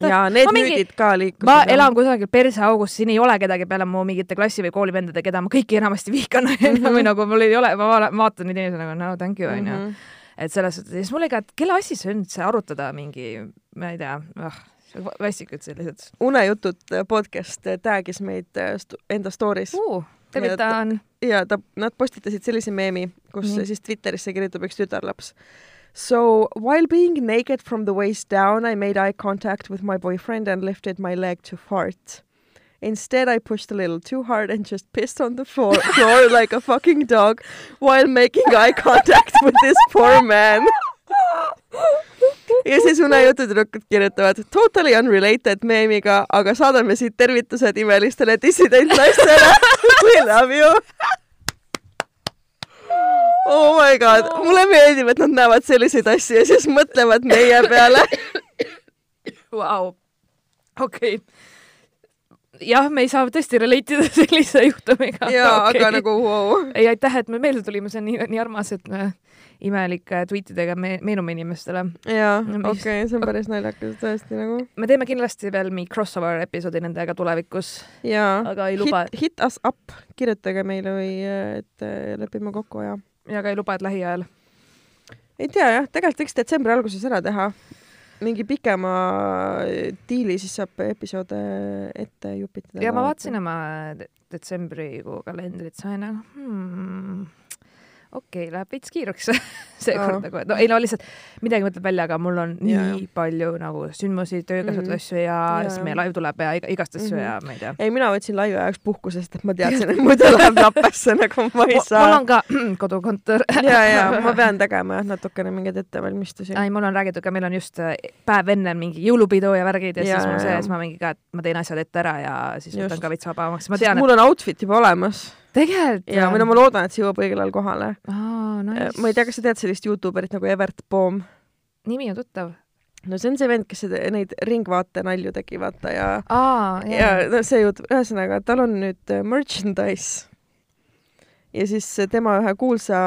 ja need mingi- müüdid ka liikusid. ma elan kusagil perseaugus, siin ei ole kedagi peale mu mingite klassi või koolivendade, keda ma kõiki enamasti vihkan Mhm. või nagu mul ei ole, ma va- vaatan neid inimesi nagu no thank you onju mm. -hmm. et selles suhtes siis mul oli ka, et kelle asi see on üldse arutada mingi, ma ei tea, ah, vastikud sellised unejutud podcast tag'is meid äh, enda story's uh,. tervitan. ja ta, nad postitasid sellise meemi, kus Nii. siis Twitterisse kirjutab üks tütarlaps. So while being naked from the waist down, I made eye contact with my boyfriend and lifted my leg to fart. Instead, I pushed a little too hard and just pissed on the floor, floor like a fucking dog while making eye contact with this poor man. ja siis unejututüdrukud kirjutavad totally unrelated meemiga, aga saadame siit tervitused imelistele dissident naistele. We love you oh my god, mulle meeldib, et nad näevad selliseid asju ja siis mõtlevad meie peale. Vau, okei. jah, me ei saa tõesti relate ida sellise juhtumiga. jaa okay., aga nagu wow. ei, aitäh, et me meelde tulime, see on nii, nii armas, et me imelike tweetidega me meenume inimestele. jaa, okei see on päris naljakas tõesti nagu. me teeme kindlasti veel mingi crossover episoodi nendega tulevikus. jaa. Hit, hit us up, kirjutage meile või et äh, lepime kokku ja. Ja ka ei luba, et lähiajal. ei tea jah, tegelikult võiks detsembri alguses ära teha mingi pikema diili, siis saab episoode ette jupitada. ja ma vaatasin oma detsembrikuu kalendrit, sain nagu hmm, okei okay,, läheb veits kiiruks seekord nagu, no ei no lihtsalt midagi mõtleb välja, aga mul on ja, nii ja. palju nagu sündmusi, töökasutusasju mm -hmm. ja, ja siis meie live tuleb ja igast asju mm -hmm. ja ma ei tea. ei, mina võtsin laivi ajaks puhku, sest et ma teadsin, et muidu läheb lappesse nagu ma ei saa. mul on ka kodukontor ja, ja ma pean tegema jah, natukene mingeid ettevalmistusi. ei, mul on räägitud ka, meil on just äh, päev enne mingi jõulupidu ja värgid ja, ja siis mul see, siis ma mingi ka, et ma teen asjad ette ära ja siis just. võtan ka veits vabamaks. mul on outfit juba olemas tegelikult? ja, või no ma loodan, et see jõuab õigel ajal kohale oh,. Nice. ma ei tea, kas sa tead sellist Youtuberit nagu Evert Poom? nimi on tuttav. no see on see vend, kes neid ringvaate nalju tegi, vaata ja Aa, ja no see jutt, ühesõnaga, tal on nüüd äh, merchandise ja siis tema ühe kuulsa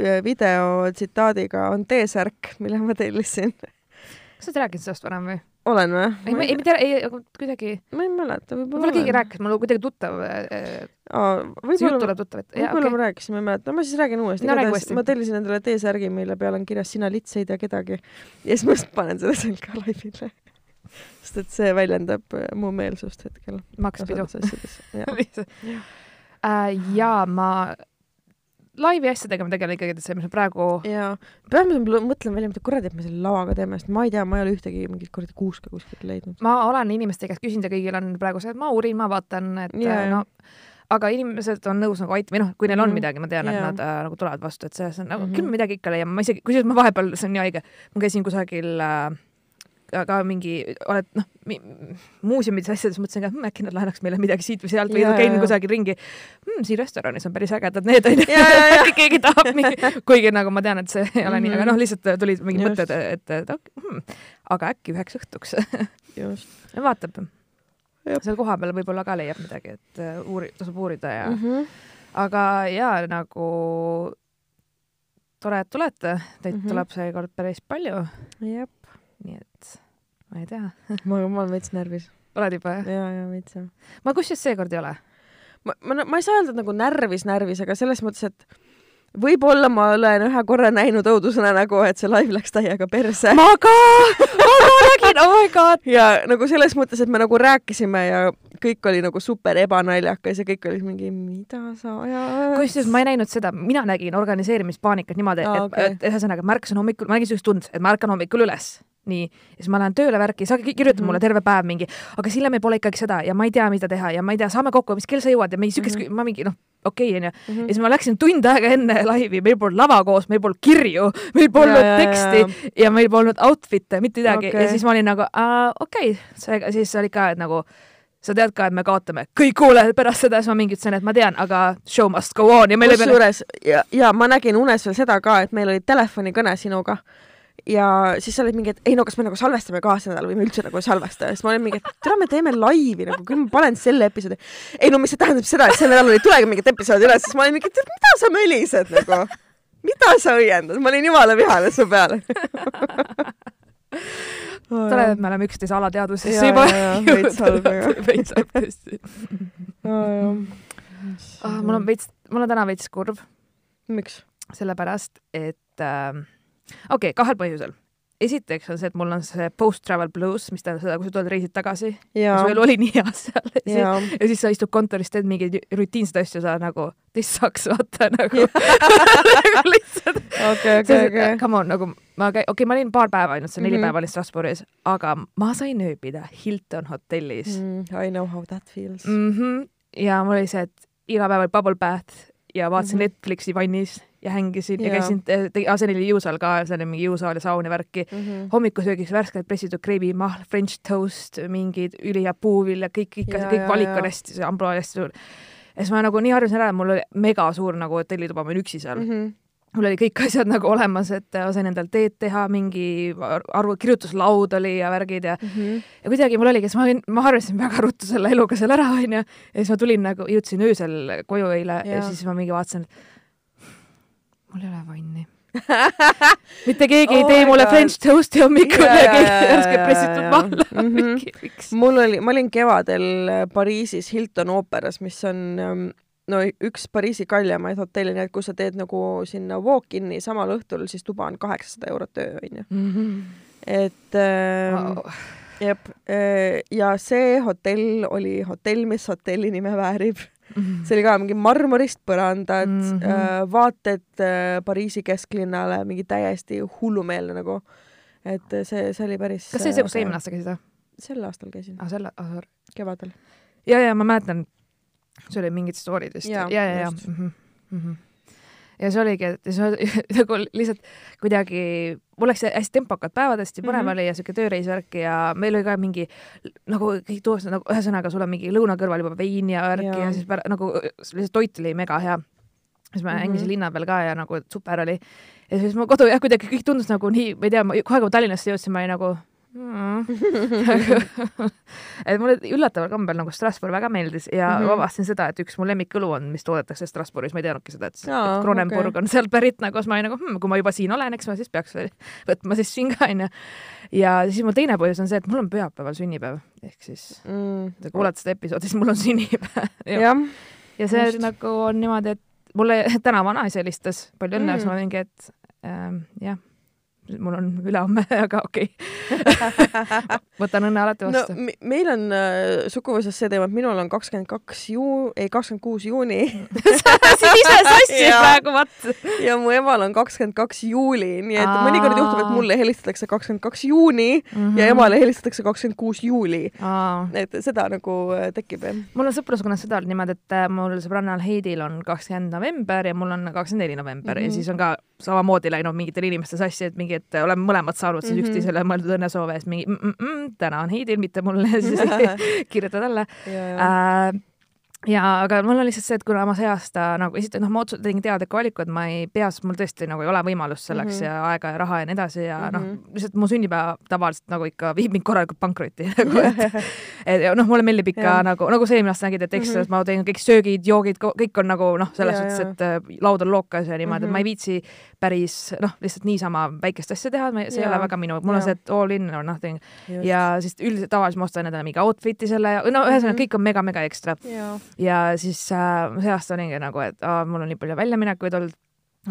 äh, video tsitaadiga on T-särk, mille ma tellisin. kas sa oled rääkinud sellest varem või? olen või? ei, ma ei, mitte, ei, kuidagi. ma ei mäleta, võib-olla. võib-olla keegi rääkis, mul kuidagi tuttav äh,. See jutt tuleb tuttav, et. võib-olla okay. ma rääkisin, ma no ma siis räägin uuesti no,. ma tellisin endale T-särgi, mille peal on kirjas sina lits ei tea kedagi. ja siis ma just panen selle selga laivile. sest et see väljendab äh, mu meelsust hetkel. Max Pidu. Äh, ja ma laivi asjadega me tegeleme ikkagi detsembris, praegu. jaa, peame mõtlema välja, mida kuradi, et me selle lavaga teeme, sest ma ei tea, ma ei ole ühtegi mingit kuradi kuuske kuskilt leidnud. ma olen inimeste käest küsinud ja kõigil on praegu see, et ma uurin, ma vaatan, et ja, no aga inimesed on nõus nagu aitama, noh, kui neil on mm -hmm. midagi, ma tean, et yeah. nad äh, nagu tulevad vastu, et see, see on nagu mm, -hmm. küll me midagi ikka leiame, ma isegi, kusjuures ma vahepeal, see on nii haige, ma käisin kusagil äh, ka mingi, oled noh, muuseumides asjades mõtlesin ka, hm, äkki nad laenaks meile midagi siit või sealt või käin kusagil ringi hm,. siin restoranis on päris ägedad need onju. äkki keegi tahab mingi, kuigi nagu ma tean, et see ei ole mm -hmm. nii, aga noh, lihtsalt tulid mingid mõtted, et, et, et hm, aga äkki üheks õhtuks vaatab. Seal kohapeal võib-olla ka leiab midagi, et uh, uuri-, tasub uurida ja mm. -hmm. aga ja nagu tore, et tulete, teid mm -hmm. tuleb seekord päris palju. jep. nii et ma ei tea ma, ma olen veits närvis. oled juba jah? ja, ja veits jah. ma kusjuures seekord ei ole. ma, ma, ma ei saa öelda nagu närvis, närvis, aga selles mõttes, et võib-olla ma olen ühe korra näinud õudusunenägu, et see live läks täiega perse. ma ka, nägin, oh my god. ja nagu selles mõttes, et me nagu rääkisime ja kõik oli nagu super ebanaljakas ja kõik olid mingi, mida sa ajad. kusjuures ma ei näinud seda, mina nägin organiseerimispaanikat niimoodi, et, okay. et ühesõnaga märkasin hommikul, ma nägin sellist tund, et ma ärkan hommikul üles nii, ja siis ma lähen tööle värki, sa kirjutad mm -hmm. mulle terve päev mingi, aga Sille, meil pole ikkagi seda ja ma ei tea, mida teha ja ma ei tea, saame kokku, mis kell sa jõuad ja mingi siukest mm, -hmm. ma mingi noh, okei okay, onju ja siis ma läksin tund aega enne laivi, meil polnud lava koos, meil polnud kirju, meil polnud ja, teksti ja, ja. ja meil polnud outfit'e, mitte midagi okay. ja siis ma olin nagu okei okay., seega siis oli ka, et nagu sa tead ka, et me kaotame. Kõik kuulajad pärast seda, siis ma mingi ütlesin, et ma tean, aga show must go on ja meil kusjuures ja, ja ma nägin unes veel seda ka, et meil oli telefonikõne sinuga. Ja siis sa olid mingi, et ei no kas me nagu salvestame ka see nädal või me üldse nagu ei salvesta. Ja siis ma olin mingi, et tere, me teeme laivi nagu, küll ma panen selle episoodi. ei no mis see tähendab seda, et sel nädalal ei tulegi mingit episoodi üles, siis ma olin mingi, et mida sa mölised nagu, mida sa õiendad, ma olin jumala vihane su peale tore, et me oleme üksteise alateadvusesse juba aga. veits halb tõesti. Ah, mul on veits, mul on täna veits kurb. miks? sellepärast, et äh, okei okay,, kahel põhjusel. Esiteks on see, et mul on see post-travel blues, mis tähendab seda, kui sa tuled reisilt tagasi ja su elu oli nii hea seal ja. ja siis sa istud kontoris, teed mingeid rutiinseid asju, sa nagu, this sucks, vaata nagu lihtsalt. okei, okei, okei. Come on, nagu ma käin, okei okay,, ma olin paar päeva ainult, neli mm -hmm. päeva olin Strasbourgis, aga ma sain ööbida Hilton hotellis mm,. I know how that feels mm. -hmm. ja mul oli see, et iga päev oli bubble bath ja vaatasin mm -hmm. Netflixi vannis ja hängisin ja, ja käisin, see oli jõusaal ka, seal oli mingi jõusaal ja saun ja värki mm -hmm.. hommikusöögiks värskelt pressitud kreivimahl, French toast, mingid ülihea puuvilja, kõik ikka, kõik valik on hästi, see ambroa hästi suur. ja siis ma nagu nii harjusin ära, mul oli mega suur nagu hotellituba, ma olin üksi seal mm. -hmm. mul oli kõik asjad nagu olemas, et sain endal teed teha, mingi arvu, kirjutuslaud oli ja värgid ja Mm -hmm. ja kuidagi mul oligi, siis ma olin, ma harjusin väga ruttu selle eluga seal ära, onju. ja siis ma tulin nagu, jõudsin öösel koju eile ja, ja siis ma mingi vaatasin, et mul ei ole vanni mitte keegi ei Oh tee my mulle God. french toast'i hommikul ja kõik jaa, järsku pressitud. Mhm. mingi, miks? mul oli, ma olin kevadel äh, Pariisis Hilton ooperas, mis on ähm, no üks Pariisi kaljamaid hotelle, nii et kui sa teed nagu sinna walk-in'i samal õhtul, siis tuba on kaheksasada eurot öö, onju. et ähm, Wow. jep, ja see hotell oli hotell, mis hotelli nime väärib. see oli ka mingi marmorist põrandad mm. -hmm. vaated äh, Pariisi kesklinnale, mingi täiesti hullumeelne nagu. et see, see oli päris kas see oli see, kus sa eelmine aasta käisid või? sel aastal käisin, aa, selle, aa, sorry. kevadel. ja, ja ma mäletan, see oli mingid story'd vist. ja, ja, ja. Mm -hmm. Ja see oligi, et see nagu lihtsalt kuidagi, mul läks hästi tempokad päevad, hästi põnev mm Mhm. -hmm. oli ja siuke tööreisvärk ja meil oli ka mingi nagu kõik tuuakse nagu ühesõnaga sul on mingi lõuna kõrval juba vein ja värk ja, ja siis pära, nagu lihtsalt toit oli mega hea. siis ma Mhm. hängisin linna peal ka ja nagu super oli. ja siis mu kodu jah, kuidagi kõik tundus nagu nii, ma ei tea, kohe kui ma Tallinnasse jõudsin, ma olin nagu mm. et mulle üllataval kombel nagu Strasbourg väga meeldis ja mm. -hmm. avastasin seda, et üks mu lemmikõlu on, mis toodetakse Strasbourgis, ma ei teadnudki seda, et, Aa, et Kronenburg okei. on sealt pärit nagu, siis ma olin nagu hm, kui ma juba siin olen, eks ma siis peaks võtma siis siin ka onju. ja siis mu teine põhjus on see, et mul on pühapäeval sünnipäev ehk siis mm. te kuulate seda episoodi, siis mul on sünnipäev ja, ja see just. nagu on niimoodi, et mulle täna vanaisa helistas, palju õnne mm., siis ma mingi, et ähm, jah, mul on ülehomme, aga okei võtan õnne alati no vastu me- meil on äh, suguvõsas see teema, et minul on kakskümmend kaks juu-, ei kakskümmend kuus juuni sa ajasid ise sassi praegu, vaat. ja mu emal on kakskümmend kaks juuli, nii et Aa. mõnikord juhtub, et mulle helistatakse kakskümmend kaks juuni Mhm. ja emale helistatakse kakskümmend kuus juuli. Et seda nagu äh, tekib jah. mul on sõpruskonnas seda olnud niimoodi, et äh, mul sõbrannal Heidil on kakskümmend november ja mul on kakskümmend neli november mm -hmm. ja Mhm. siis on ka samamoodi läinud mingitel inimestel sassi, et mingi, et oleme mõlemad saanud siis Mhm. üksteisele mõeldud õnnesoove siis mingi mm, mm, mm, täna on Heidil, mitte mulle, siis kirjuta talle äh, ja aga mul on lihtsalt see, et kuna ma see aasta nagu esiteks noh, ma otsustasin, tegin teadliku valiku, et ma ei pea, sest mul tõesti nagu ei ole võimalust selleks mm. -hmm. ja aega ja raha ja nii edasi ja mm -hmm. noh, Mhm. lihtsalt mu sünnipäev tavaliselt nagu ikka viib mind korralikult pankrotti nagu, et, et ja noh, mulle meeldib ikka Jah. nagu, nagu sa eelmine aasta nägid, et eks mm -hmm. ma teen kõik söögid, joogid, kõik on nagu noh, selles Ja, suhtes, ja. et äh, laud on lookas ja niimoodi mm, -hmm. et ma ei Mhm. viitsi päris noh, lihtsalt niisama väikest asja teha, see ei Ja. ole väga minu, mul Ja. on see, et all in or nothing Just. ja siis üldiselt tavaliselt ma ostan endale mingi outfit'i selle ja no ühesõnaga Mhm. kõik on mega-mega ekstra ja, ja siis äh, see aasta olingi nagu, et aa, mul on nii palju väljaminekuid olnud,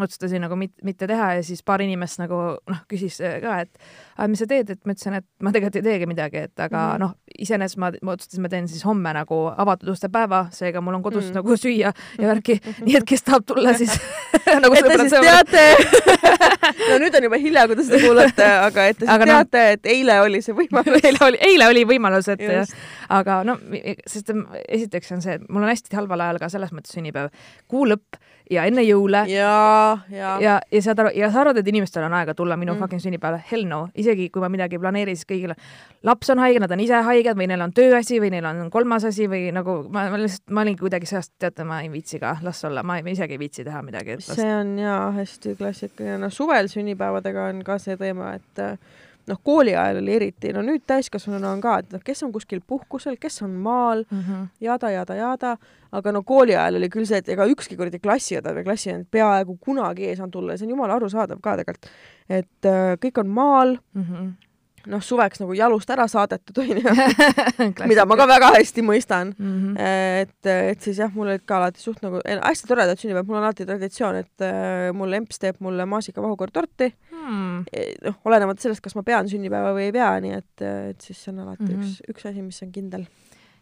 otsustasin nagu mit, mitte teha ja siis paar inimest nagu noh, küsis äh, ka, et mis sa teed, et ma ütlesin, et ma tegelikult ei teegi midagi, et aga mm. -hmm. noh, iseenesest ma, ma otsustasin, ma teen siis homme nagu avatud uste päeva, seega mul on kodus Mm. mm. nagu süüa ja värki, nii et kes tahab tulla, siis nagu et te siis teate no nüüd on juba hilja, kui te seda kuulate, aga et te siis Aga teate, et eile oli see võimalus. eile oli, eile oli võimalus, et Just. aga no sest esiteks on see, et mul on hästi halval ajal ka selles mõttes sünnipäev, kuu lõpp ja enne jõule. Ja, ja, ja, ja saad aru, ja sa arvad, et inimestel on aega tulla minu Mm. fucking sünnipäevale, hell no, isegi kui ma midagi ei planeeri, siis kõigil laps on haige, nad on ise haiged või neil on tööasi või neil on kolmas asi või nagu ma, ma lihtsalt, ma olin kuidagi sellest, teate, ma ei viitsi ka, las olla, ma ei- isegi ei viitsi teha midagi, see on jaa hästi klassikaline, no suvel sünnipäevadega on ka see teema, et äh, noh, kooli ajal oli eriti, no nüüd täiskasvanuna on ka, et noh, kes on kuskil puhkusel, kes on maal, mm -hmm. jada, jada, jada, aga no kooli ajal oli küll see, et ega ükski kuradi klassiõde või klassivend peaaegu kunagi ei saanud tulla ja see on jumala arusaadav ka tegelikult. et äh, kõik on maal, mm -hmm. noh, suveks nagu jalust ära saadetud, onju, mida ma ka väga hästi mõistan mm -hmm. et, et siis jah, mul olid ka alati suht nagu eh, hästi toredad sünnipäevad, mul on alati traditsioon, et äh, mul emps teeb mulle maasikavahukoortorti hmm. Eh, noh, olenemata sellest, kas ma pean sünnipäeva või ei pea, nii et, et siis see on alati mm. -hmm. üks, üks asi, mis on kindel.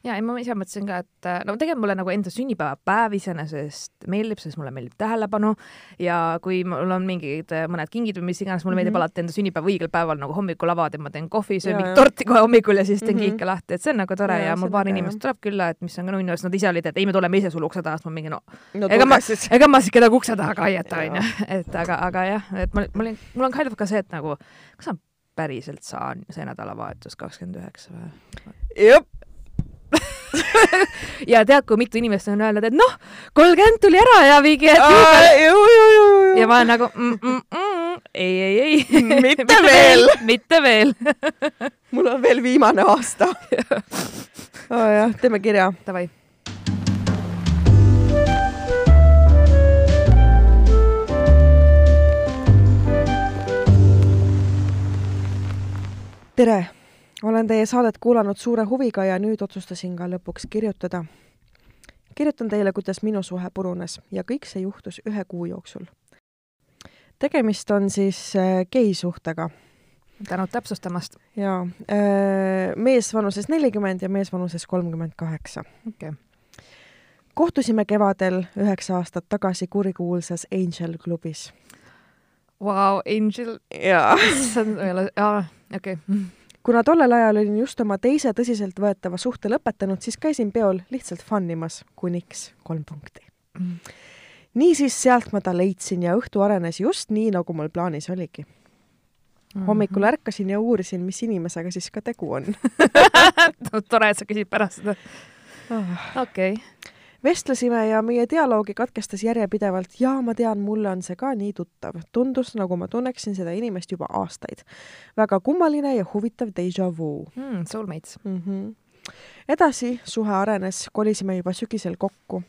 Ja ei, ma ise mõtlesin ka, et äh, no tegelikult mulle nagu enda sünnipäevapäev iseenesest meeldib, sest mulle meeldib tähelepanu ja kui mul on mingid äh, mõned kingid või mis iganes, mulle meeldib Mhm. alati enda sünnipäeva õigel päeval nagu hommikul avada ja ma teen kohvi, söön mingit torti kohe hommikul ja siis teen Mhm. kiike lahti, et see on nagu tore Ja, ja, on mul paar inimest tuleb külla, et mis on ka nunnu, sest nad ise olid, et ei, me tuleme ise sulle ukse taha, siis ma mingi no no ega ma, ega ma siis kedagi ukse taha ka ei jäta, onju. et aga, aga jah, et ma, ma olin, mul on kind of ka see, et nagu, kas ma päriselt saan see nädalavahetus kakskümmend üheksa või? jep. ja tead, kui mitu inimest on öelnud, et noh, kolmkümmend tuli ära ja viige ja ma olen nagu mm, mm, mm, ei, ei, ei. mitte veel. mitte veel. Mul on veel viimane aasta. Jah, teeme kirja. Davai. Tere, olen teie saadet kuulanud suure huviga ja nüüd otsustasin ka lõpuks kirjutada. kirjutan teile, kuidas minu suhe purunes ja kõik see juhtus ühe kuu jooksul. tegemist on siis äh, geisuhtega. tänud täpsustamast. jaa äh,, mees vanuses nelikümmend ja mees vanuses kolmkümmend kaheksa. okei okay kohtusime kevadel üheksa aastat tagasi kurikuulsas Angel klubis. Vau, Angel. jaa. ei ole, okei okay. Kuna tollel ajal olin just oma teise tõsiseltvõetava suhte lõpetanud, siis käisin peol lihtsalt fun imas, kuniks kolm punkti mm.. niisiis sealt ma ta leidsin ja õhtu arenes just nii, nagu mul plaanis oligi mm. -hmm. hommikul ärkasin ja uurisin, mis inimesega siis ka tegu on tore, et sa küsid pärast seda. Ah. okei okay vestlesime ja meie dialoogi katkestas järjepidevalt ja ma tean, mulle on see ka nii tuttav. tundus, nagu ma tunneksin seda inimest juba aastaid. väga kummaline ja huvitav déjà vu mm,. Soulmates mm. -hmm. edasi suhe arenes, kolisime juba sügisel kokku.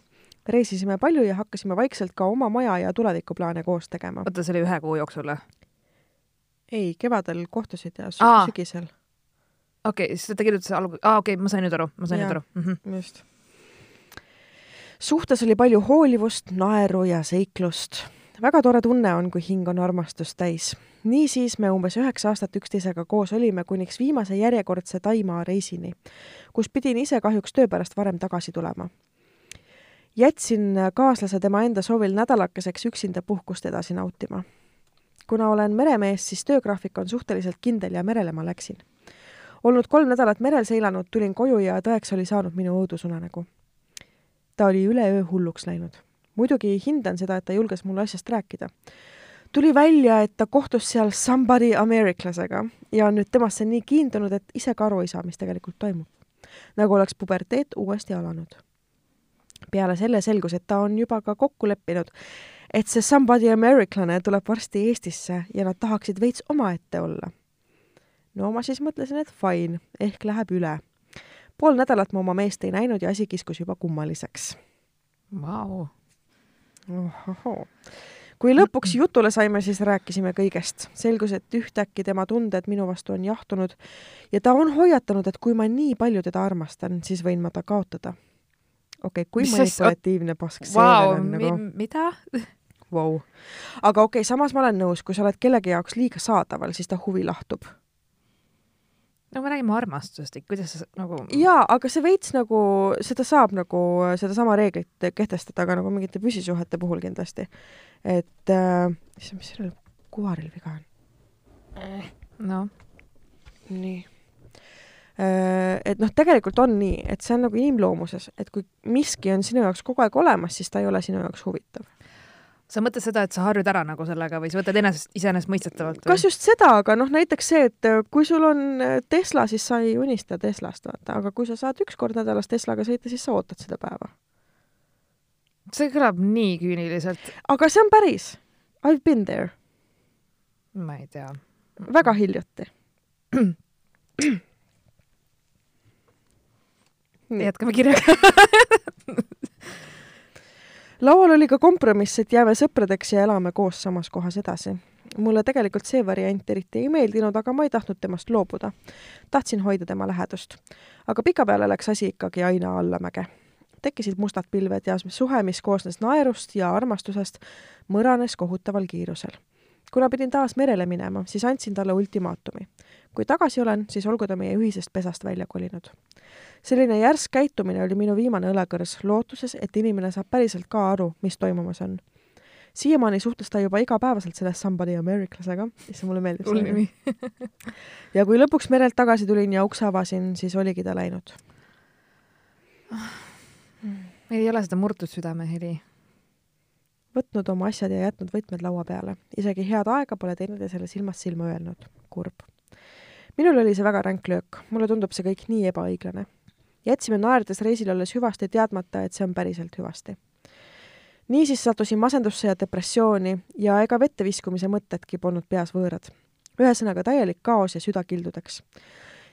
reisisime palju ja hakkasime vaikselt ka oma maja ja tulevikuplaane koos tegema. oota, see oli ühe kuu jooksul või? ei, kevadel kohtusid ja sügisel. okei okay,, siis ta kirjutas alg-, aa okei okay,, ma sain nüüd aru, ma sain Jaa. nüüd aru mm. -hmm. just. Suhtes oli palju hoolivust, naeru ja seiklust. väga tore tunne on, kui hing on armastust täis. niisiis me umbes üheksa aastat üksteisega koos olime, kuniks viimase järjekordse Taimaa reisini, kus pidin ise kahjuks töö pärast varem tagasi tulema. jätsin kaaslase tema enda soovil nädalakeseks üksinda puhkust edasi nautima. kuna olen meremees, siis töögraafik on suhteliselt kindel ja merele ma läksin olnud kolm nädalat merel seilanud, tulin koju ja tõeks oli saanud minu õudusunenägu. Ta oli üleöö hulluks läinud. muidugi hindan seda, et ta julges mulle asjast rääkida. tuli välja, et ta kohtus seal somebody ameeriklasega ja on nüüd temasse nii kiindunud, et ise ka aru ei saa, mis tegelikult toimub. nagu oleks puberteet uuesti alanud. peale selle selgus, et ta on juba ka kokku leppinud, et see somebody ameeriklane tuleb varsti Eestisse ja nad tahaksid veits omaette olla no ma siis mõtlesin, et fine, ehk läheb üle. Pool nädalat ma oma meest ei näinud ja asi kiskus juba kummaliseks. Vau. ohohoo. kui lõpuks jutule saime, siis rääkisime kõigest. selgus, et ühtäkki tema tunded minu vastu on jahtunud ja ta on hoiatanud, et kui ma nii palju teda armastan, siis võin ma ta kaotada. okei okay,, kui Mis manipulatiivne pask see Vau, veel on nagu mida? wow. aga okei okay,, samas ma olen nõus, kui sa oled kellegi jaoks liiga saadaval, siis ta huvi lahtub no me räägime armastusest, et kuidas sa nagu jaa, aga see veits nagu, seda saab nagu sedasama reeglit kehtestada ka nagu mingite püsisuhete puhul kindlasti. et äh, issand, mis sellel kuvaril viga on? noh, nii. Et noh, tegelikult on nii, et see on nagu inimloomuses, et kui miski on sinu jaoks kogu aeg olemas, siis ta ei ole sinu jaoks huvitav. Sa mõtled seda, et sa harjud ära nagu sellega või sa võtad enesest, iseenesestmõistetavalt kas just seda, aga noh, näiteks see, et äh, kui sul on äh, Tesla, siis sa ei unista Teslast, vaata, aga kui sa saad üks kord nädalas Teslaga sõita, siis sa ootad seda päeva. see kõlab nii küüniliselt. aga see on päris. I have been there. ma ei tea. väga hiljuti. Jätkame kirjaga laual oli ka kompromiss, et jääme sõpradeks ja elame koos samas kohas edasi. mulle tegelikult see variant eriti ei meeldinud, aga ma ei tahtnud temast loobuda. tahtsin hoida tema lähedust. aga pikapeale läks asi ikkagi aina allamäge. tekkisid mustad pilved ja suhe, mis koosnes naerust ja armastusest, mõranes kohutaval kiirusel. kuna pidin taas merele minema, siis andsin talle ultimaatumi. Kui tagasi olen, siis olgu ta meie ühisest pesast välja kolinud selline järsk käitumine oli minu viimane õlekõrs, lootuses, et inimene saab päriselt ka aru, mis toimumas on. siiamaani suhtles ta juba igapäevaselt selle somebody ameeriklasega, issand, mulle meeldib hull nimi. ja kui lõpuks merelt tagasi tulin ja ukse avasin, siis oligi ta läinud. meil ei ole seda murtud südame heli. võtnud oma asjad ja jätnud võtmed laua peale. isegi head aega pole teinud ja selle silmast silma öelnud. kurb. Minul oli see väga ränk löök, mulle tundub see kõik nii ebaõiglane. jätsime naerdes reisil olles hüvasti teadmata, et see on päriselt hüvasti. niisiis sattusin masendusse ja depressiooni ja ega vette viskumise mõtedki polnud peas võõrad. ühesõnaga täielik kaos ja süda kildudeks.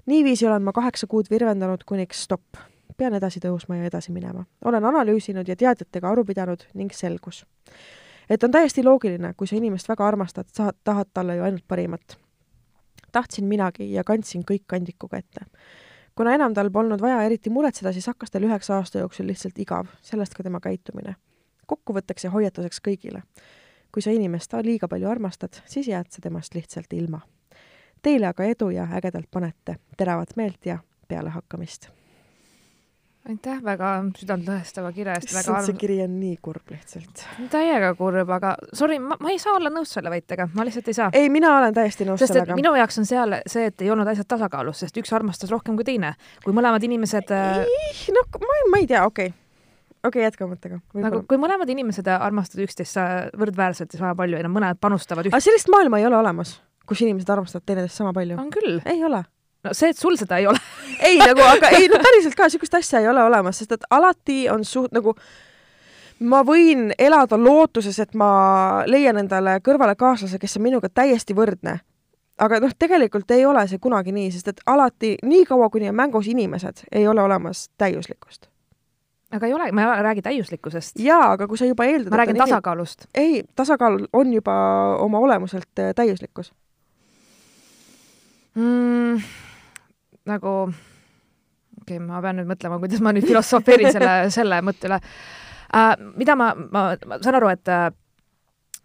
niiviisi olen ma kaheksa kuud virvendanud, kuniks stopp. pean edasi tõusma ja edasi minema. olen analüüsinud ja teadjatega aru pidanud ning selgus. et on täiesti loogiline, kui sa inimest väga armastad, sa tahad talle ju ainult parimat. Tahtsin minagi ja kandsin kõik kandikuga ette kuna enam tal polnud vaja eriti muretseda, siis hakkas tal üheksa aasta jooksul lihtsalt igav, sellest ka tema käitumine. kokkuvõtteks ja hoiatuseks kõigile. kui sa inimest liiga palju armastad, siis jääd sa temast lihtsalt ilma. Teile aga edu ja ägedalt panete, teravat meelt ja pealehakkamist aitäh väga südantlõhestava kirja eest. issand, see kiri on nii kurb lihtsalt. täiega kurb, aga sorry, ma, ma ei saa olla nõus selle väitega, ma lihtsalt ei saa. ei, mina olen täiesti nõus sest, sellega. minu jaoks on seal see, et ei olnud asjad tasakaalus, sest üks armastas rohkem kui teine. kui mõlemad inimesed äh, noh, ma, ma ei tea, okei okay okei okay,, jätka mõttega. nagu kui mõlemad inimesed armastavad üksteist võrdväärselt ja sama palju ja mõlemad panustavad üht-. aga sellist maailma ei ole olemas, kus inimesed armastavad teineteist sama palju. on küll. ei ole no see, et sul seda ei ole ei nagu, aga ei no päriselt ka niisugust asja ei ole olemas, sest et alati on suht- nagu ma võin elada lootuses, et ma leian endale kõrvale kaaslase, kes on minuga täiesti võrdne. aga noh, tegelikult ei ole see kunagi nii, sest et alati, niikaua kuni on mängus inimesed, ei ole olemas täiuslikkust. aga ei ole, ma ei räägi täiuslikkusest. jaa, aga kui sa juba eeldad ma räägin tasakaalust. ei, tasakaal on juba oma olemuselt äh, täiuslikkus mm nagu okei okay,, ma pean nüüd mõtlema, kuidas ma nüüd filosofeerin selle, selle mõtte üle äh,. mida ma, ma, ma saan aru, et äh,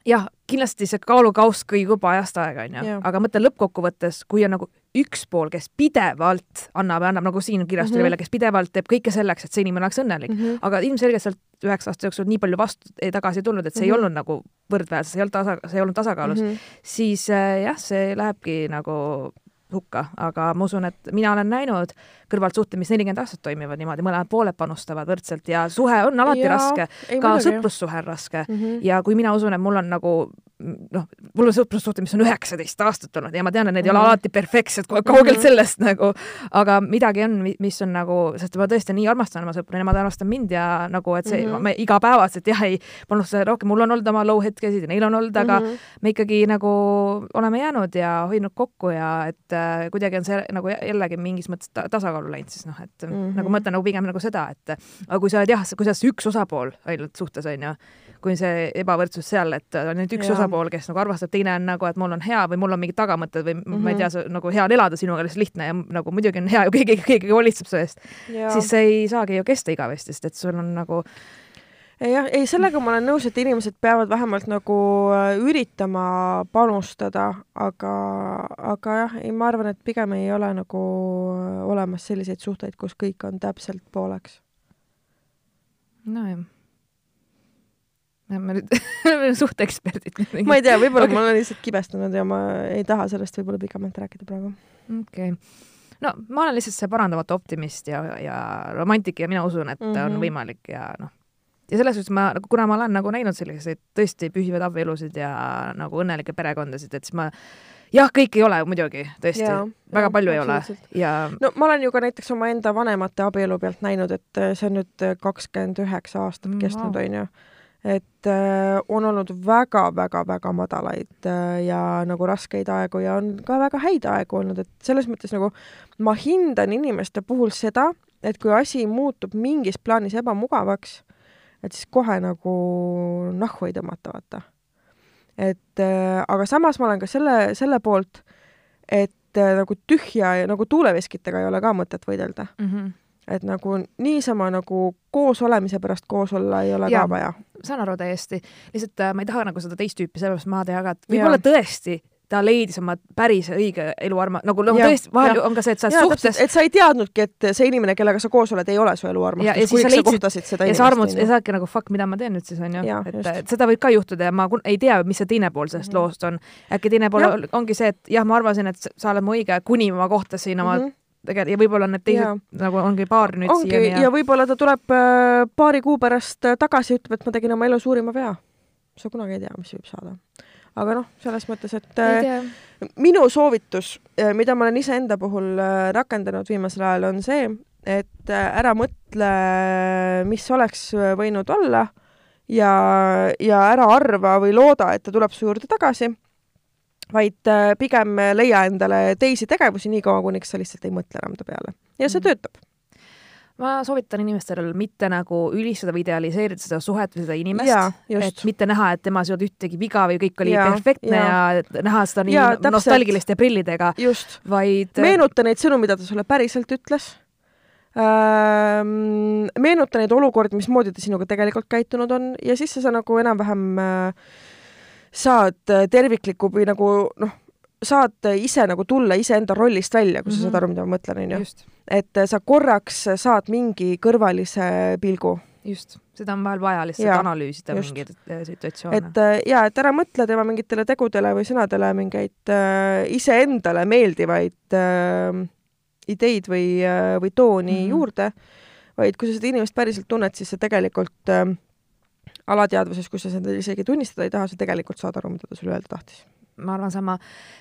jah, kindlasti see kaalukauss kõigub ajast aega, onju, aga mõtle lõppkokkuvõttes, kui on nagu üks pool, kes pidevalt annab annab, nagu siin kirjas tuli mm -hmm. välja, kes pidevalt teeb kõike selleks, et see inimene oleks õnnelik mm, -hmm. aga ilmselgelt sealt üheksa aasta jooksul nii palju vastu tagasi ei tulnud, et see mm -hmm. ei mhm. olnud nagu võrdväärne, see ei olnud tasa, see ei olnud tasakaalus mm, -hmm. siis äh, jah, see lähebki nagu hukka, aga ma usun, et mina olen näinud kõrvaltsuhted, mis nelikümmend aastat toimivad niimoodi, mõlemad pooled panustavad võrdselt ja suhe on alati ja, raske, ka sõprussuhe on raske mm. -hmm. ja kui mina usun, et mul on nagu noh, mul on sõprussuhted, mis on üheksateist aastat olnud ja ma tean, et need mm -hmm. ei ole mhm. alati perfektsed, kaugelt mm -hmm. sellest nagu, aga midagi on, mis on nagu, sest ma tõesti nii armastan oma sõpru, nemad armastavad mind ja nagu, et see mm, -hmm. me igapäevaselt jah, ei panusta rohkem, mul on olnud oma low hetkesid ja neil on olnud, aga mm -hmm. me ikkagi nagu oleme jäänud ja hoidnud kokku ja et äh, kuidagi on see nagu jällegi mingis mõttes ta tasakaalu läinud, siis noh, et mm -hmm. nagu ma mõtlen nagu pigem nagu seda, et aga kui sa oled jah, kui sa oled üks osapool ainult suhtes on ju, kui see ebavõrdsus seal, et on nüüd üks ja. osapool, kes nagu arvastab, teine on nagu, et mul on hea või mul on mingid tagamõtted või mm -hmm. ma ei tea, mhm. nagu hea on elada sinuga lihtsalt lihtne ja nagu muidugi on hea ju keegi, keegi hoolitseb su eest, siis see ei saagi ju kesta igavesti, sest et sul on nagu jah, ei sellega ma olen nõus, et inimesed peavad vähemalt nagu äh, üritama panustada, aga, aga jah, ei, ma arvan, et pigem ei ole nagu äh, olemas selliseid suhteid, kus kõik on täpselt pooleks. nojah me nüüd suhteeksperdid. ma ei tea, võib-olla okay. ma olen lihtsalt kibestunud ja ma ei taha sellest võib-olla pikemalt rääkida praegu. okei okay. no ma olen lihtsalt see parandamatu optimist ja, ja romantik ja mina usun, et mm -hmm. on mhm. võimalik ja noh, ja selles suhtes ma, nagu kuna ma olen nagu näinud selliseid tõesti pühivaid abielusid ja nagu õnnelikke perekondasid, et siis ma jah, kõik ei ole muidugi, tõesti, väga ja, palju ei ole. ja no ma olen ju ka näiteks omaenda vanemate abielu pealt näinud, et see on nüüd kakskümmend üheksa aastat mm, kestnud, onju et äh, on olnud väga-väga-väga madalaid äh, ja nagu raskeid aegu ja on ka väga häid aegu olnud, et selles mõttes nagu ma hindan inimeste puhul seda, et kui asi muutub mingis plaanis ebamugavaks, et siis kohe nagu nahku ei tõmmata, vaata. et äh, aga samas ma olen ka selle, selle poolt, et äh, nagu tühja ja nagu tuuleveskitega ei ole ka mõtet võidelda mm. -hmm et nagu niisama nagu koos olemise pärast koos olla ei ole ja, ka vaja. saan aru täiesti, lihtsalt äh, ma ei taha nagu seda teist tüüpi sellepärast maha teha, aga võib-olla tõesti ta leidis oma päris õige eluarma, nagu noh, tõesti, vahel ja. on ka see, et sa oled suhtes. et sa ei teadnudki, et see inimene, kellega sa koos oled, ei ole su eluarmastus, kui sa kohtasid seda ja inimest. ja sa armud ja sa oledki nagu fuck, mida ma teen nüüd siis onju, et, et seda võib ka juhtuda ja ma ei tea, mis see teine pool sellest mm -hmm. loost on. äkki teine pool ja. ongi see, et jah, ma arvasin, et sa oled mu õige, kuni ma kohtasin oma mm -hmm tegelikult ja võib-olla need teised ja. nagu ongi paar nüüd ongi, siiani ja, ja võib-olla ta tuleb äh, paari kuu pärast äh, tagasi ja ütleb, et ma tegin oma elu suurima vea. sa kunagi ei tea, mis võib saada aga noh, selles mõttes, et äh, minu soovitus, äh, mida ma olen iseenda puhul äh, rakendanud viimasel ajal, on see, et ära mõtle, mis oleks võinud olla ja, ja ära arva või looda, et ta tuleb su juurde tagasi, vaid pigem leia endale teisi tegevusi, niikaua kuniks sa lihtsalt ei mõtle enam ta peale. ja see mm. töötab ma soovitan inimestel mitte nagu ülistada või idealiseerida seda suhet või seda inimest, et mitte näha, et temas ei olnud ühtegi viga või kõik oli ja, perfektne ja, ja näha seda nii ja, nostalgiliste prillidega, vaid meenuta neid sõnu, mida ta sulle päriselt ütles. Ähm,. meenuta neid olukordi, mismoodi ta sinuga tegelikult käitunud on. Ja siis sa nagu enam-vähem äh, saad tervikliku või nagu noh, saad ise nagu tulla iseenda rollist välja, kui mm -hmm. sa saad aru, mida ma mõtlen, onju. et sa korraks saad mingi kõrvalise pilgu. just, seda on vahel vaja lihtsalt ja, analüüsida just. mingeid äh, situatsioone. et äh, ja, et ära mõtle tema mingitele tegudele või sõnadele mingeid äh, iseendale meeldivaid äh, ideid või äh,, või tooni mm -hmm. juurde, vaid kui sa seda inimest päriselt tunned, siis sa tegelikult äh, alateadvuses, kui sa seda isegi tunnistada ei taha, sa tegelikult saad aru, mida ta sulle öelda tahtis ma arvan sama,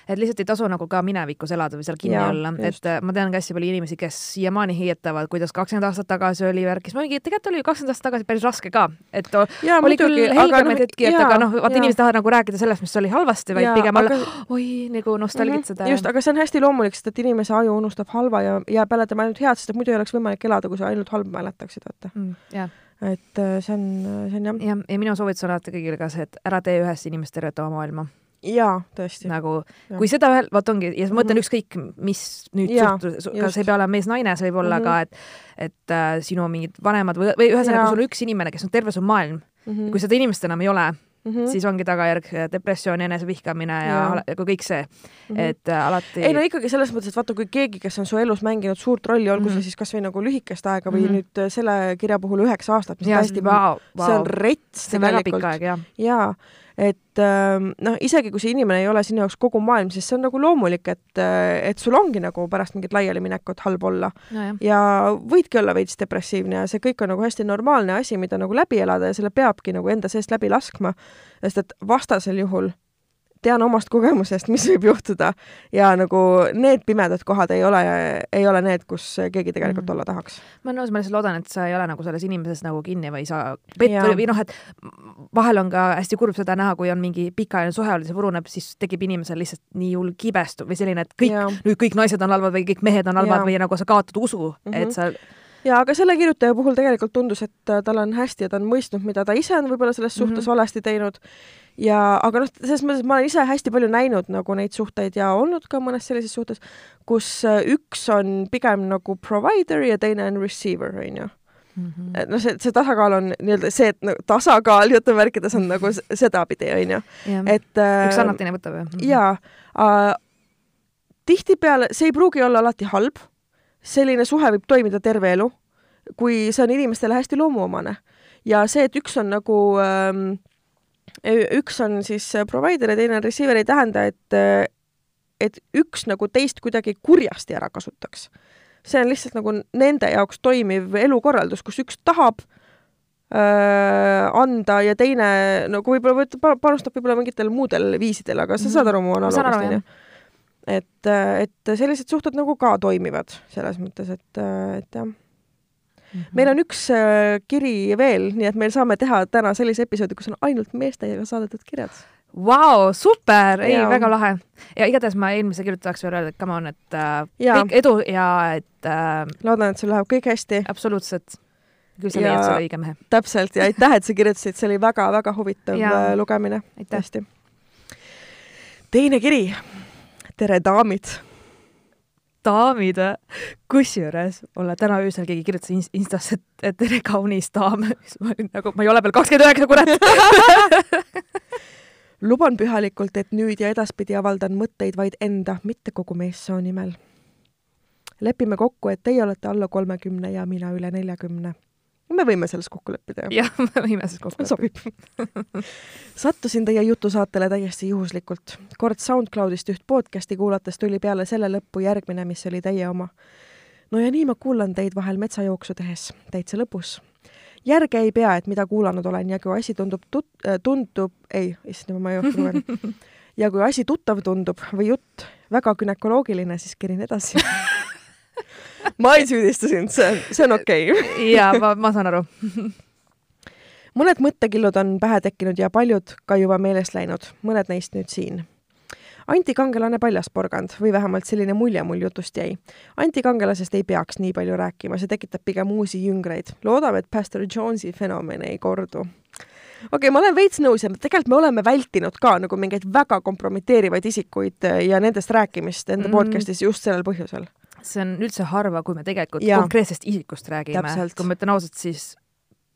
et lihtsalt ei tasu nagu ka minevikus elada või seal kinni ja, olla, et äh, ma tean ka hästi palju inimesi, kes siiamaani hiietavad, kuidas kakskümmend aastat tagasi oli värk, siis ma mingi, tegelikult oli ju kakskümmend aastat tagasi päris raske ka, et ja, oli muidugi, küll helgemaid no, hetki, et aga noh, vaata inimesed tahavad nagu rääkida sellest, mis oli halvasti, vaid ja, pigem aga... olla oi nagu nostalgitseda mm. -hmm. just, aga see on hästi loomulik, sest et inimese aju unustab halva ja jääb mäletama ainult head, sest et muidu ei oleks võimalik elada, kui sa ainult halba mäletaksid, vaata mm,. Yeah et äh, see on, see on jah. jah, ja minu soovitus on alati kõigile ka see, et ära tee ühest inimest tervet oma maailma jaa, tõesti. nagu kui seda ühel, vot ongi, ja ma mõtlen mm -hmm. ükskõik, mis nüüd suhtlus, kas ei pea olema mees-naine, see võib olla mm -hmm. ka, et et äh, sinu mingid vanemad või, või ühesõnaga, sul on üks inimene, kes on terve su maailm mm. -hmm. kui seda inimest enam ei ole, Mm -hmm. siis ongi tagajärg depressioon, enesevihkamine ja, ja. ja kõik see mm, -hmm. et äh, alati. ei no ikkagi selles mõttes, et vaata, kui keegi, kes on su elus mänginud suurt rolli, olgu mm -hmm. see siis kasvõi nagu lühikest aega või mm -hmm. nüüd selle kirja puhul üheksa aastat, mis ja, täiesti wow,, wow. see on rets tegelikult. ja, ja et ähm, noh, isegi kui see inimene ei ole sinu jaoks kogu maailm, siis see on nagu loomulik, et, äh, et sul ongi nagu pärast mingit laialiminekut halb olla no. ja võidki olla veits depressiivne ja see kõik on nagu hästi normaalne asi, mida nagu läbi elada ja selle peabki nagu enda seest läbi laskma, sest et vastasel juhul tean omast kogemusest, mis võib juhtuda ja nagu need pimedad kohad ei ole, ei ole need, kus keegi tegelikult mm. olla tahaks. ma olen nõus, ma lihtsalt loodan, et sa ei ole nagu selles inimeses nagu kinni või sa pet- või, või noh, et vahel on ka hästi kurb seda näha, kui on mingi pikaajaline suhe olnud, see puruneb, siis tekib inimesel lihtsalt nii hull kibestu või selline, et kõik, nüüd kõik naised on halvad või kõik mehed on halvad ja. või nagu sa kaotad usu mm, -hmm. et sa ja aga selle kirjutaja puhul tegelikult tundus, et tal on hästi ja ta on mõistnud, mida ta ise on võib-olla selles suhtes mm -hmm. valesti teinud ja aga noh, selles mõttes ma olen ise hästi palju näinud nagu neid suhteid ja olnud ka mõnes sellises suhtes, kus äh, üks on pigem nagu provider ja teine on receiver, onju et noh, see, see tasakaal on nii-öelda see, et nagu tasakaal jutumärkides on nagu sedapidi, onju. et äh, üks annab, teine võtab, jah? jaa äh,. tihtipeale, see ei pruugi olla alati halb, selline suhe võib toimida terve elu, kui see on inimestele hästi loomuomane. ja see, et üks on nagu ähm, üks on siis provider ja teine on receiver, ei tähenda, et, et üks nagu teist kuidagi kurjasti ära kasutaks. see on lihtsalt nagu nende jaoks toimiv elukorraldus, kus üks tahab äh, anda ja teine nagu võib-olla panustab võib-olla mingitel muudel viisidel, aga sa saad aru mu analoogist, onju? Et, et sellised suhted nagu ka toimivad selles mõttes, et, et jah -hmm. meil on üks äh, kiri veel, nii et meil saame teha täna sellise episoodi, kus on ainult meestega saadetud kirjad. Vau, super, ei, väga lahe. ja igatahes ma eelmise kirjutaja tahaks veel öelda, et come on, et äh, kõik edu ja et äh, loodan, et sul läheb kõik hästi. absoluutselt. küll sa leiad selle õige mehe. täpselt ja aitäh, et sa kirjutasid, see oli väga-väga huvitav ja. Äh, lugemine. tõesti. teine kiri. Tere, daamid daamid, kusjuures mulle täna öösel keegi kirjutas Instasse, et tere, kaunis daam. siis ma olin nagu, ma ei ole veel kakskümmend üheksa, kurat luban pühalikult, et nüüd ja edaspidi avaldan mõtteid vaid enda, mitte kogu meessoo nimel. lepime kokku, et teie olete alla kolmekümne ja mina üle neljakümne me võime selles kokku leppida, jah? me võime selles kokku leppida. sobib sattusin teie jutusaatele täiesti juhuslikult. kord SoundCloudist üht podcasti kuulates tuli peale selle lõppu järgmine, mis oli teie oma. no ja nii ma kuulan teid vahel metsajooksu tehes, täitsa lõbus. järge ei pea, et mida kuulanud olen ja kui asi tundub tut-, äh, tundub, ei, issand, ma ei oska lugeda. ja kui asi tuttav tundub või jutt väga günekoloogiline, siis kerin edasi ma ei süüdista sind, see on, see on okei okay.. ja ma, ma saan aru. mõned mõttekillud on pähe tekkinud ja paljud ka juba meelest läinud, mõned neist nüüd siin. antikangelane paljasporgand või vähemalt selline mulje mul jutust jäi. antikangelasest ei peaks nii palju rääkima, see tekitab pigem uusi jüngreid. loodame, et Pastor Jonesi fenomen ei kordu okei okay,, ma olen veits nõus ja tegelikult me oleme vältinud ka nagu mingeid väga kompromiteerivaid isikuid ja nendest rääkimist enda Mm. mm. podcast'is just sellel põhjusel. See on üldse harva, kui me tegelikult Jaa. konkreetsest isikust räägime kui ma ütlen ausalt, siis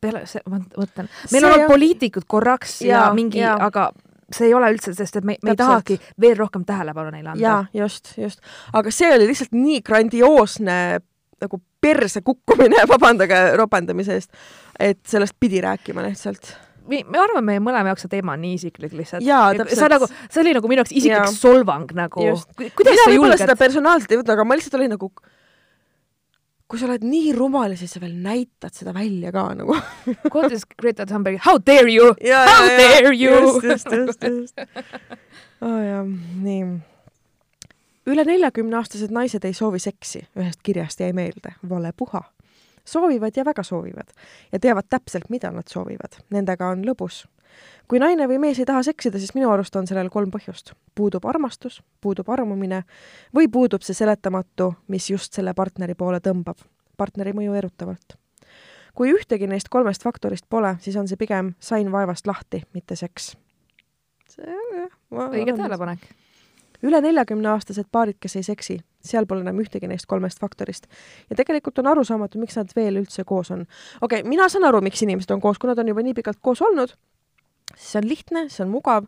peale ma mõtlen, meil See on olnud poliitikud korraks ja, ja mingi, aga see ei ole üldse, sest et me, me ei tahagi veel rohkem tähelepanu neile anda jaa, just, just. aga see oli lihtsalt nii grandioosne nagu perse kukkumine, vabandage ropendamise eest, et sellest pidi rääkima lihtsalt. Me, me arvame, meie mõlema jaoks see teema on nii isiklik lihtsalt. On nagu, see oli nagu minu jaoks isiklik Jaa. solvang nagu kuidas sa julged seda personaalselt ei võta, aga ma lihtsalt olin nagu, kui sa oled nii rumal ja siis sa veel näitad seda välja ka nagu. Is Greta Thunberg, how dare you, ja, how dare you. just, just, just, just. oh, jah, nii. üle neljakümneaastased naised ei soovi seksi, ühest kirjast jäi meelde, vale puha. Soovivad ja väga soovivad ja teavad täpselt, mida nad soovivad, nendega on lõbus. kui naine või mees ei taha seksida, siis minu arust on sellel kolm põhjust. puudub armastus, puudub armumine või puudub see seletamatu, mis just selle partneri poole tõmbab, partneri mõju erutavalt kui ühtegi neist kolmest faktorist pole, siis on see pigem sain vaevast lahti, mitte seks. see on jah. õige. tähelepanek. üle neljakümneaastased paarid, kes ei seksi, seal pole enam ühtegi neist kolmest faktorist. ja tegelikult on arusaamatu, miks nad veel üldse koos on. okei okay,, mina saan aru, miks inimesed on koos, kui nad on juba nii pikalt koos olnud, see on lihtne, see on mugav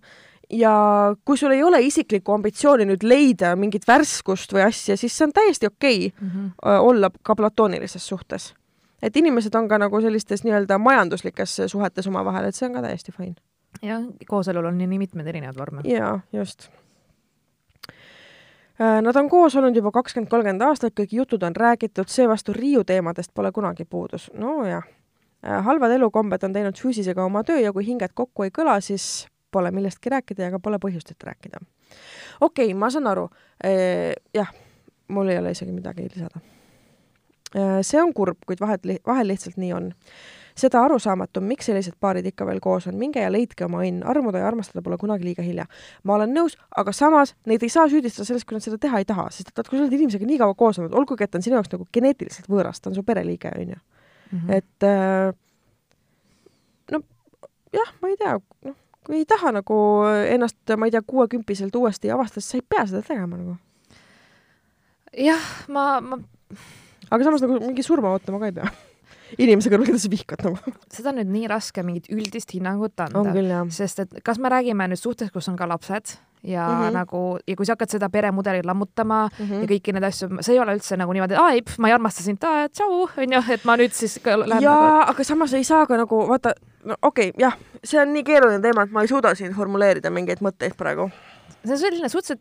ja kui sul ei ole isiklikku ambitsiooni nüüd leida mingit värskust või asja, siis see on täiesti okei okay Mhm. öö, olla ka platoonilises suhtes. et inimesed on ka nagu sellistes nii-öelda majanduslikes suhetes omavahel, et see on ka täiesti fine. jah, kooselul on nii, nii mitmeid erinevaid vorme. jaa, just. Nad on koos olnud juba kakskümmend, kolmkümmend aastat, kõik jutud on räägitud, seevastu Riiu teemadest pole kunagi puudus. nojah, halvad elukombed on teinud füüsisega oma töö ja kui hinged kokku ei kõla, siis pole millestki rääkida ja ka pole põhjust, et rääkida. okei okay,, ma saan aru. jah, mul ei ole isegi midagi lisada. see on kurb, kuid vahet, vahel lihtsalt nii on seda arusaamatum, miks sellised paarid ikka veel koos on, minge ja leidke oma õnn, armuda ja armastada pole kunagi liiga hilja. ma olen nõus, aga samas neid ei saa süüdistada selles, kui nad seda teha ei taha, sest et vaat kui sa oled inimesega nii kaua koos olnud, olgugi et ta on sinu jaoks nagu geneetiliselt võõras, ta on su pereliige, onju. Mhm. et äh, no jah, ma ei tea, noh, kui ei taha nagu ennast, ma ei tea, kuuekümpiselt uuesti avastada, siis sa ei pea seda tegema nagu. jah, ma, ma aga samas nagu mingi surma ootama ka ei pea. Inimese kõrval, keda sa vihkad nagu. seda on nüüd nii raske mingit üldist hinnangut anda sest et kas me räägime nüüd suhtest, kus on ka lapsed ja mm Mhm. -hmm. nagu ja kui sa hakkad seda peremudelit lammutama mm Mhm. -hmm. ja kõiki neid asju, see ei ole üldse nagu niimoodi, et aa ei, ma ei armasta sind, tšau, onju, et ma nüüd siis lähen nagu jaa, aga samas ei saa ka nagu vaata, no okei okay,, jah, see on nii keeruline teema, et ma ei suuda siin formuleerida mingeid mõtteid praegu. see on selline suhteliselt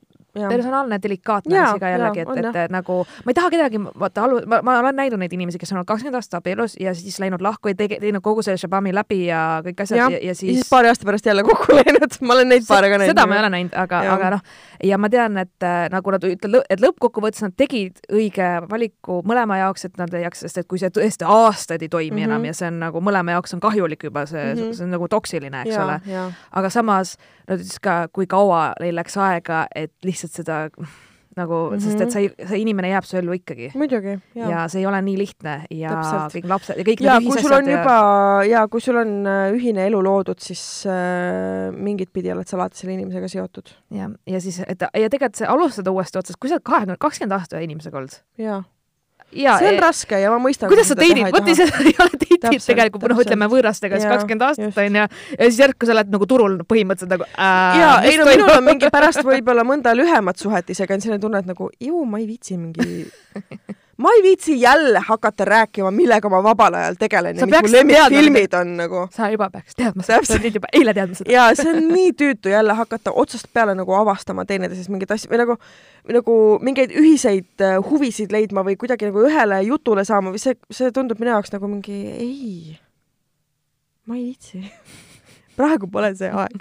personaalne, delikaatne Jaa, asi ka jällegi, et, on et nagu ma ei taha kedagi, vaata ma, ma olen näinud neid inimesi, kes on olnud kakskümmend aastat abielus ja siis läinud lahku ja tege-, teinud kogu selle šabami läbi ja kõik asjad ja, ja, ja ja siis siis paari aasta pärast jälle kokku läinud, ma olen neid paare ka näinud. seda ma ei ole näinud, aga, aga noh, ja ma tean, et äh, nagu nad ütlevad, et lõppkokkuvõttes nad tegid õige valiku mõlema jaoks, et nad ei jääks, sest et kui see tõesti aastaid ei toimi mm. -hmm. enam ja see on nagu mõlema jaoks on kahjulik juba see mm. -hmm. see on nagu toksiline, eks ole. jaa, aga samas nad ütlesid ka, kui kaua neil läks aega, et lihtsalt seda nagu mm, -hmm. sest et see, see inimene jääb su ellu ikkagi. muidugi, ja. ja see ei ole nii lihtne ja Täpselt. kõik lapsed ja kõik ja kui sul on ühisasjad juba ja kui sul on äh, ühine elu loodud, siis äh, mingit pidi oled sa alati selle inimesega seotud. ja, ja siis, et ja tegelikult see alustada uuesti otsast, kui sa oled kahekümne, kakskümmend aastat inimesega olnud jaa, ja see on raske ja ma mõistan. kuidas sa teidid, vot ise ei ole teidid tegelikult, noh, ütleme võõrastega siis kakskümmend aastat onju ja siis järsku sa oled nagu turul põhimõtteliselt nagu äh, mis ei no minul on mingi pärast võib-olla mõnda lühemat suhet isegi on selline tunne, et nagu ju ma ei viitsi mingi, ma ei viitsi jälle hakata rääkima, millega ma vabal ajal tegelen Sa ja mis mu lemmikfilmid on nagu. sa juba peaks teadma seda, sa pidid juba eile teadma seda. ja see on nii tüütu jälle hakata otsast peale nagu avastama teineteises mingeid asju või nagu, nagu mingeid ühiseid äh, huvisid leidma või kuidagi nagu ühele jutule saama või see, see tundub minu jaoks nagu mingi ei, ma ei viitsi. praegu pole see aeg.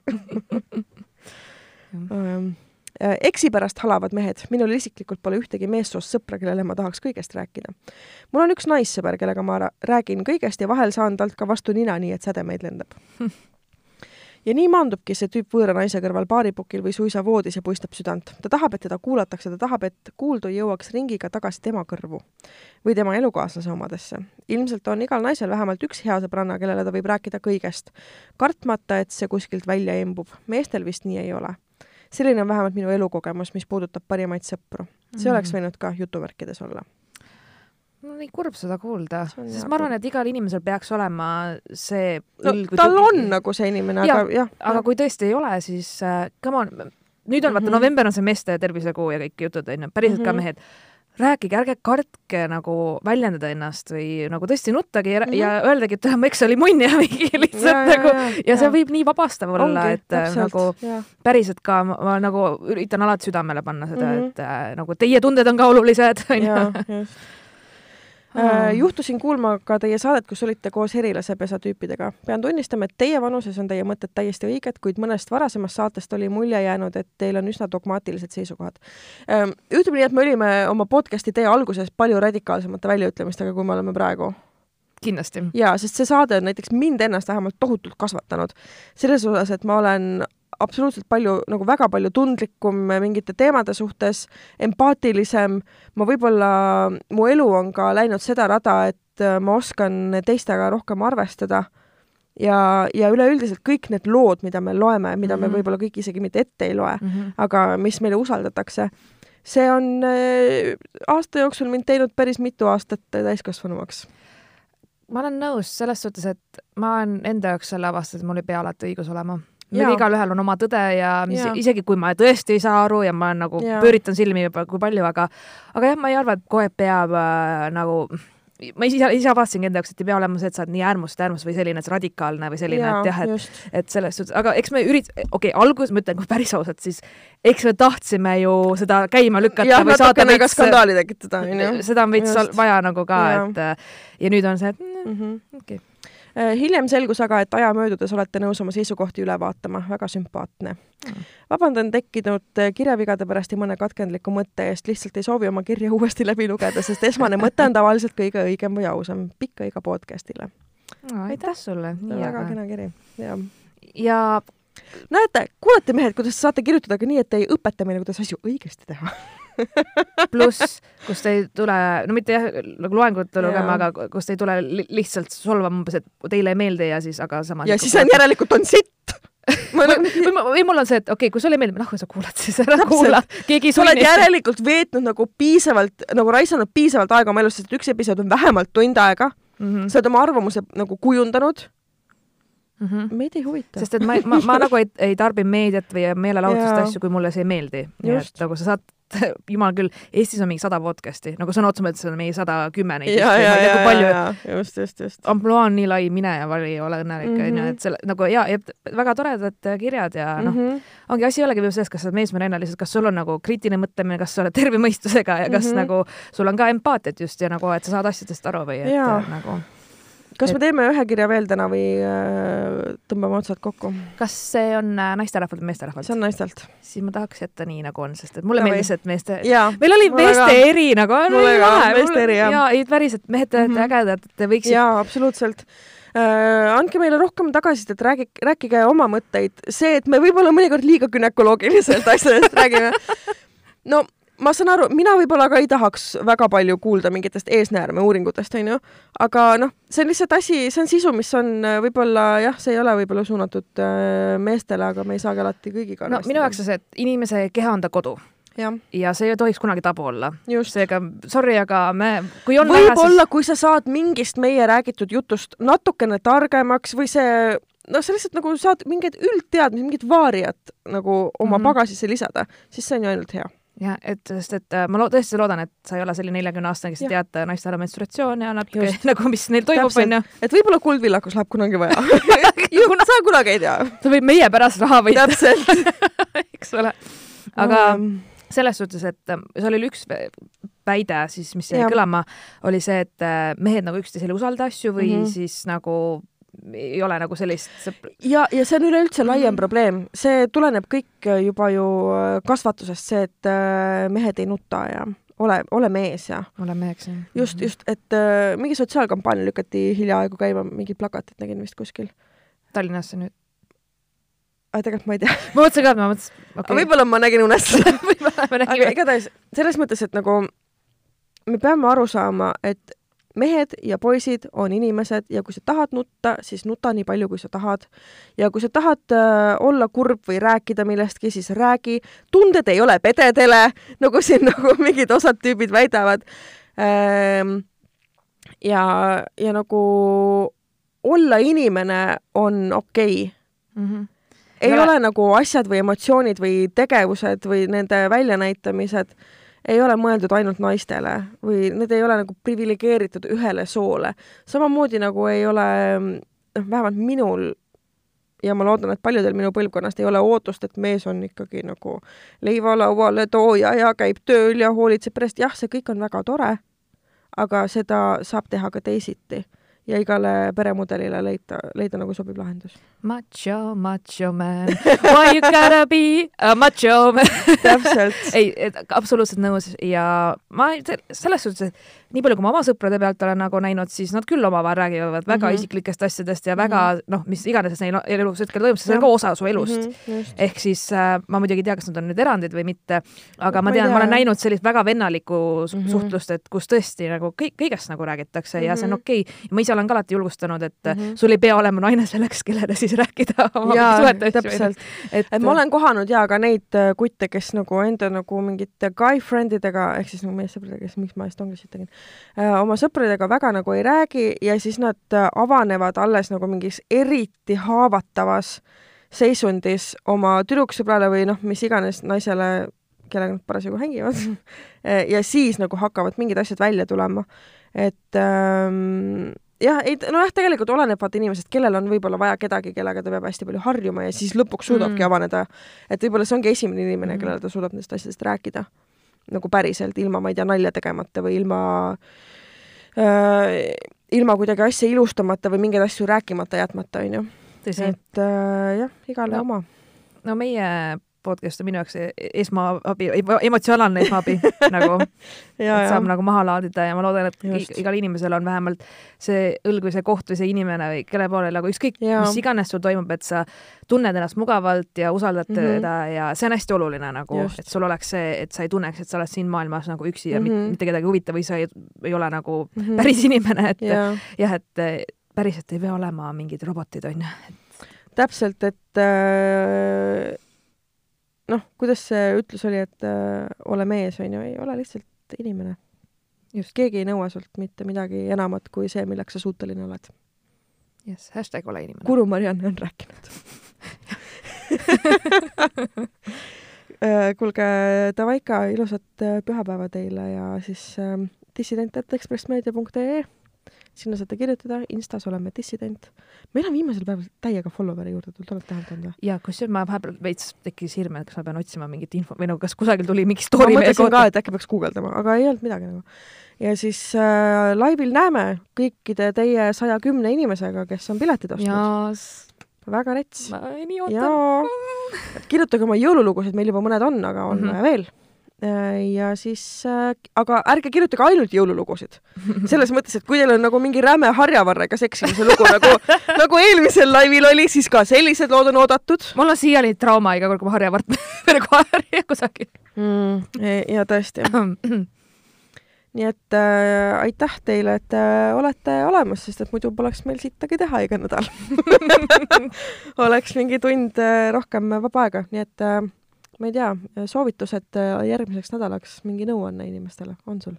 Äh, eksipärast halavad mehed, minul isiklikult pole ühtegi meessoost sõpra, kellele ma tahaks kõigest rääkida. mul on üks naissõber, kellega ma räägin kõigest ja vahel saan talt ka vastu nina, nii et sädemeid lendab ja nii maandubki see tüüp võõra naise kõrval baaripukil või suisa voodis ja puistab südant. ta tahab, et teda kuulatakse, ta tahab, et kuuldu jõuaks ringiga tagasi tema kõrvu või tema elukaaslase omadesse. ilmselt on igal naisel vähemalt üks hea sõbranna, kellele ta võib rääkida kõigest, kartmata, et see kuskilt välja embub. meestel vist nii ei ole selline on vähemalt minu elukogemus, mis puudutab parimaid sõpru. see mm. oleks võinud ka jutumärkides olla. on nii kurb seda kuulda, sest ma arvan, et igal inimesel peaks olema see no, tal tugi. on nagu see inimene, aga jah. aga kui tõesti ei ole, siis uh, come on, nüüd on mm -hmm. vaata, mhm. november on see meeste tervisekuu ja kõik jutud onju, päriselt mm -hmm. ka mhm. mehed rääkige, ärge kartke nagu väljendada ennast või nagu tõesti nuttagi ja, mm -hmm. ja öeldagi, et mu eks oli munn ja mingi lihtsalt ja, nagu ja, ja, ja see võib nii vabastav olla, et äh, täpselt, nagu ja. päriselt ka ma, ma nagu üritan alati südamele panna seda mm, -hmm. et äh, nagu teie tunded on ka olulised, onju. Äh, juhtusin kuulma ka teie saadet, kus olite koos herilasepesa tüüpidega. pean tunnistama, et teie vanuses on teie mõtted täiesti õiged, kuid mõnest varasemast saatest oli mulje jäänud, et teil on üsna dogmaatilised seisukohad. Ähm, ütleme nii, et me olime oma podcast'i tee alguses palju radikaalsemate väljaütlemistega, kui me oleme praegu kindlasti. jaa, sest see saade on näiteks mind ennast vähemalt tohutult kasvatanud. selles osas, et ma olen absoluutselt palju, nagu väga palju tundlikum mingite teemade suhtes, empaatilisem, ma võib-olla, mu elu on ka läinud seda rada, et äh, ma oskan teistega rohkem arvestada ja, ja üleüldiselt kõik need lood, mida me loeme, mida mm -hmm. me mhm. võib-olla kõik isegi mitte ette ei loe mm, -hmm. aga mis meile usaldatakse, see on äh, aasta jooksul mind teinud päris mitu aastat täiskasvanumaks ma olen nõus selles suhtes, et ma olen enda jaoks selle avastanud, et mul ei pea alati õigus olema meil igalühel on oma tõde ja mis ja. isegi kui ma tõesti ei saa aru ja ma nagu ja. pööritan silmi juba kui palju, aga aga jah, ma ei arva, et aeg peab äh, nagu ma ise, ise avastasingi enda jaoks, et ei pea olema see, et sa oled nii äärmust äärmus või selline radikaalne või selline, et jah, et, et selles suhtes, aga eks me ürit-, okei okay,, alguses ma ütlen, kui päris ausalt, siis eks me tahtsime ju seda käima lükata ja, või saada veits skandaali tekitada, onju. seda on veits vaja nagu ka, et ja nüüd on see, et mm -hmm. okei okay Äh, hiljem selgus aga, et aja möödudes olete nõus oma seisukohti üle vaatama, väga sümpaatne mm.. vabandan tekkinud äh, kirjavigade pärast ja mõne katkendliku mõtte eest, lihtsalt ei soovi oma kirja uuesti läbi lugeda, sest esmane mõte on tavaliselt kõige õigem või ausam. pikka iga podcast'ile no,. aitäh sulle. väga kena kiri, jah. ja näete, kuulete mehed, kuidas saate kirjutada ka nii, et ei õpeta meile, kuidas asju õigesti teha pluss, kus te ei tule, no mitte jah, nagu loengut lugema, aga kus te ei tule li lihtsalt solvama umbes, et teile ei meeldi ja siis, aga samas. ja siis on järelikult on sitt või, või, või mul on see, et okei okay,, kui sulle ei meeldi, noh, sa kuulad siis ära kuula. keegi sa oled järelikult veetnud nagu piisavalt, nagu raisanud piisavalt aega oma elust, sest üks episood on vähemalt tund aega mm. -hmm. sa oled oma arvamuse nagu kujundanud mm. -hmm. meid ei huvita. sest et ma, ma, ma nagu ei, ei tarbi meediat või meelelahutust asju, kui mulle see ei meeldi. nii et nagu sa saad jumal küll, Eestis on mingi sada podcast'i, nagu sõna otseses mõttes on mingi sada kümme neid. ja, ja, ja, ja, ja, just, just, just. ampluaa on nii lai, mine ja vali, ole õnnelik, onju, mhm. et selle nagu ja, ja väga toredad kirjad ja noh mm -hmm., ongi asi ei olegi ju selles, kas sa oled mees või naine, lihtsalt kas sul on nagu kriitiline mõtlemine, kas sa oled terve mõistusega ja kas mm -hmm. nagu sul on ka empaatiat just ja nagu, et sa saad asjadest aru või et ja. nagu kas et... me teeme ühe kirja veel täna või äh, tõmbame otsad kokku? kas see on äh, naisterahvalt või meesterahvalt? see on naistelt. siis ma tahaks jätta nii, nagu on, sest et mulle ja meeldis, et meeste, meil oli meeste ka. eri nagu. mulle ka, meeste eri jah. jaa, ei päriselt, mehed te olete mm -hmm. ägedad, te võiksite. jaa, absoluutselt äh, andke meile rohkem tagasisidet, räägi, rääkige oma mõtteid. see, et me võib-olla mõnikord liiga günekologiliselt asjadest räägime. no ma saan aru, mina võib-olla ka ei tahaks väga palju kuulda mingitest eesnäärme uuringutest, onju, aga noh, see on lihtsalt asi, see on sisu, mis on äh, võib-olla jah, see ei ole võib-olla suunatud äh, meestele, aga me ei saagi alati kõigiga no minu jaoks on see, et inimese keha on ta kodu. Ja. ja see ei tohiks kunagi tabu olla. seega sorry, aga me, kui on võib-olla siis..., kui sa saad mingist meie räägitud jutust natukene targemaks või see noh, sa lihtsalt nagu saad mingeid üldteadmisi, mingit vaariat nagu oma mm -hmm. pagasisse lisada, siis see on ju ainult hea jah, et sest, et äh, ma lo tõesti loodan, et sa ei ole selline neljakümne aastane, kes ei teata naistele menstruatsiooni ja natuke nagu, mis neil toimub, onju. et võib-olla kuldvillakus läheb kunagi vaja Kuna... sa kunagi ei tea. ta võib meie pärast raha võita. täpselt eks ole. aga um... selles suhtes, et äh, seal oli üks väide siis, mis jäi kõlama, oli see, et äh, mehed nagu üksteisele ei usalda asju või mm -hmm. siis nagu ei ole nagu sellist ja, ja see on üleüldse laiem Mhm. probleem, see tuleneb kõik juba ju äh, kasvatusest, see, et äh, mehed ei nuta ja ole, ole mees ja ole meheks, jah. just, just, et äh, mingi sotsiaalkampaania lükati hiljaaegu käima, mingid plakatid nägin vist kuskil. Tallinnasse nüüd. aga tegelikult ma ei tea ma mõtlesin ka, et ma mõtlesin, okay. võib-olla ma nägin unest võib-olla me aga nägime. igatahes selles mõttes, et nagu me peame aru saama, et mehed ja poisid on inimesed ja kui sa tahad nutta, siis nuta nii palju, kui sa tahad. ja kui sa tahad äh, olla kurb või rääkida millestki, siis räägi. tunded ei ole pededele, nagu siin nagu mingid osad tüübid väidavad ähm,. ja, ja nagu olla inimene on okei okay Mhm. ei Ei ole... ole- ole nagu asjad või emotsioonid või tegevused või nende väljanäitamised ei ole mõeldud ainult naistele või need ei ole nagu priviligeeritud ühele soole. samamoodi nagu ei ole, noh, vähemalt minul ja ma loodan, et paljudel minu põlvkonnast ei ole ootust, et mees on ikkagi nagu leiva lauale tooja ja käib tööl ja hoolitseb perest, jah, see kõik on väga tore, aga seda saab teha ka teisiti ja igale peremudelile leida, leida nagu sobiv lahendus. Macho, macho man, why you gotta be a macho man? Täpselt. Ei, absoluutselt nõus ja ma se- selles suhtes, et nii palju, kui ma oma sõprade pealt olen nagu näinud, siis nad küll omavahel räägivad väga mm Mhm. -hmm. isiklikest asjadest ja väga mm -hmm. noh, mis iganes neil elus hetkel toimub, see on ka osa su elust mm. mm. -hmm, ehk siis äh, ma muidugi ei tea, kas nad on nüüd erandid või mitte, aga ma Ma tean, ma olen näinud sellist väga vennalikku mm Mhm. -hmm. suhtlust, et kus tõesti nagu kõik, kõigest nagu räägitakse mm -hmm. ja see on Mhm. okei okay. ja ma ise olen ka alati julgustanud, et mm Mhm. -hmm. sul ei pea olema naine selleks, kellele siis rääkida oma suhete asju. et, et ma olen kohanud jaa ka neid äh, kutte, kes nagu enda nagu mingite guy friend idega ehk siis nagu meessõpradega, kes, miks ma just onglisit tegin, oma sõpradega väga nagu ei räägi ja siis nad äh, avanevad alles nagu mingis eriti haavatavas seisundis oma tüdruksõbrale või noh, mis iganes naisele, kellega nad parasjagu hängivad ja siis nagu hakkavad mingid asjad välja tulema. et ähm, jah, ei, nojah, tegelikult oleneb vaata inimesest, kellel on võib-olla vaja kedagi, kellega ta peab hästi palju harjuma ja siis lõpuks suudabki Mm. avaneda. et võib-olla see ongi esimene inimene Mm. kellele ta suudab nendest asjadest rääkida. Nagu päriselt, ilma, ma ei tea, nalja tegemata või ilma äh, ilma kuidagi asja ilustamata või mingeid asju rääkimata jätmata, onju. et äh, jah, igale No. oma. no meie podcast on minu jaoks e- esmaabi, emotsionaalne esmaabi nagu, et saab nagu maha laadida ja ma loodan, et Just. igal inimesel on vähemalt see õlg või see koht või see inimene või kelle poole nagu ükskõik, mis iganes sul toimub, et sa tunned ennast mugavalt ja usaldad Mhm. teda ja see on hästi oluline nagu, et sul oleks see, et sa ei tunneks, et sa oled siin maailmas nagu üksi ja Mhm. mit, mitte kedagi huvitav või sa ei, ei ole nagu Mhm. päris inimene, et ja jah, et päriselt ei pea olema mingid robotid, onju. täpselt, et äh, noh, kuidas see ütlus oli, et äh, ole mees, onju, ei ole lihtsalt inimene. Just. keegi ei nõua sult mitte midagi enamat kui see, milleks sa suuteline oled. jess, hashtag ole inimene. Guru Marianne on rääkinud Äh, kuulge, davai ikka, ilusat äh, pühapäeva teile ja siis äh, dissident.ekspressmeedia.ee sinna saate kirjutada, Instas oleme dissident. meil on viimasel päeval täiega follower'e juurde tulnud, oled tähele pannud või? ja kusjuures ma vahepeal veits tekkis hirm, et kas ma pean otsima mingit info või nagu kas kusagil tuli mingi ma story meie mõtlesin ka, et äkki peaks guugeldama, aga ei olnud midagi nagu. ja siis äh, laivil näeme kõikide teie saja kümne inimesega, kes on piletid ostnud. väga rets. ma nii ootan. kirjutage oma jõululugusid, meil juba mõned on, aga on Mhm. vaja veel. Ja siis äh,, aga ärge kirjutage ainult jõululugusid. selles mõttes, et kui teil on nagu mingi räme harjavarrega seksimise lugu nagu, nagu eelmisel laivil oli, siis ka sellised lood on oodatud mul on siiani trauma iga kord, kui ma harjavart nagu harja kusagil mm,. ja tõesti nii et äh, aitäh teile, et äh, olete olemas, sest et muidu poleks meil sittagi teha iga nädal oleks mingi tund äh, rohkem vaba aega, nii et äh, ma ei tea, soovitused äh, järgmiseks nädalaks, mingi nõuanne inimestele, on sul?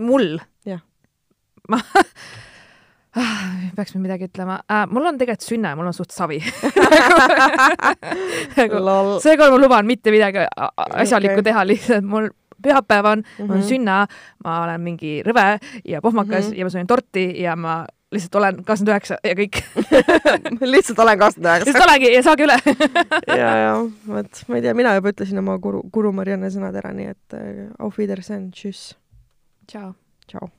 mul? Jah. ma peaks nüüd midagi ütlema äh,. mul on tegelikult sünna ja mul on suht savi nagu, seekord ma luban mitte midagi asjalikku Okei. teha, lihtsalt mul pühapäev on mm, -hmm. on Mhm. sünna, ma olen mingi rõve ja pohmakas mm. -hmm. ja ma söön torti ja ma lihtsalt olen kakskümmend üheksa ja kõik lihtsalt olen kakskümmend üheksa. lihtsalt olengi ja saage üle ja, ja vot, ma ei tea, mina juba ütlesin oma guru, guru Marianne sõnad ära, nii et äh, auf Wiedersehen, tšüss, tšau. tšau.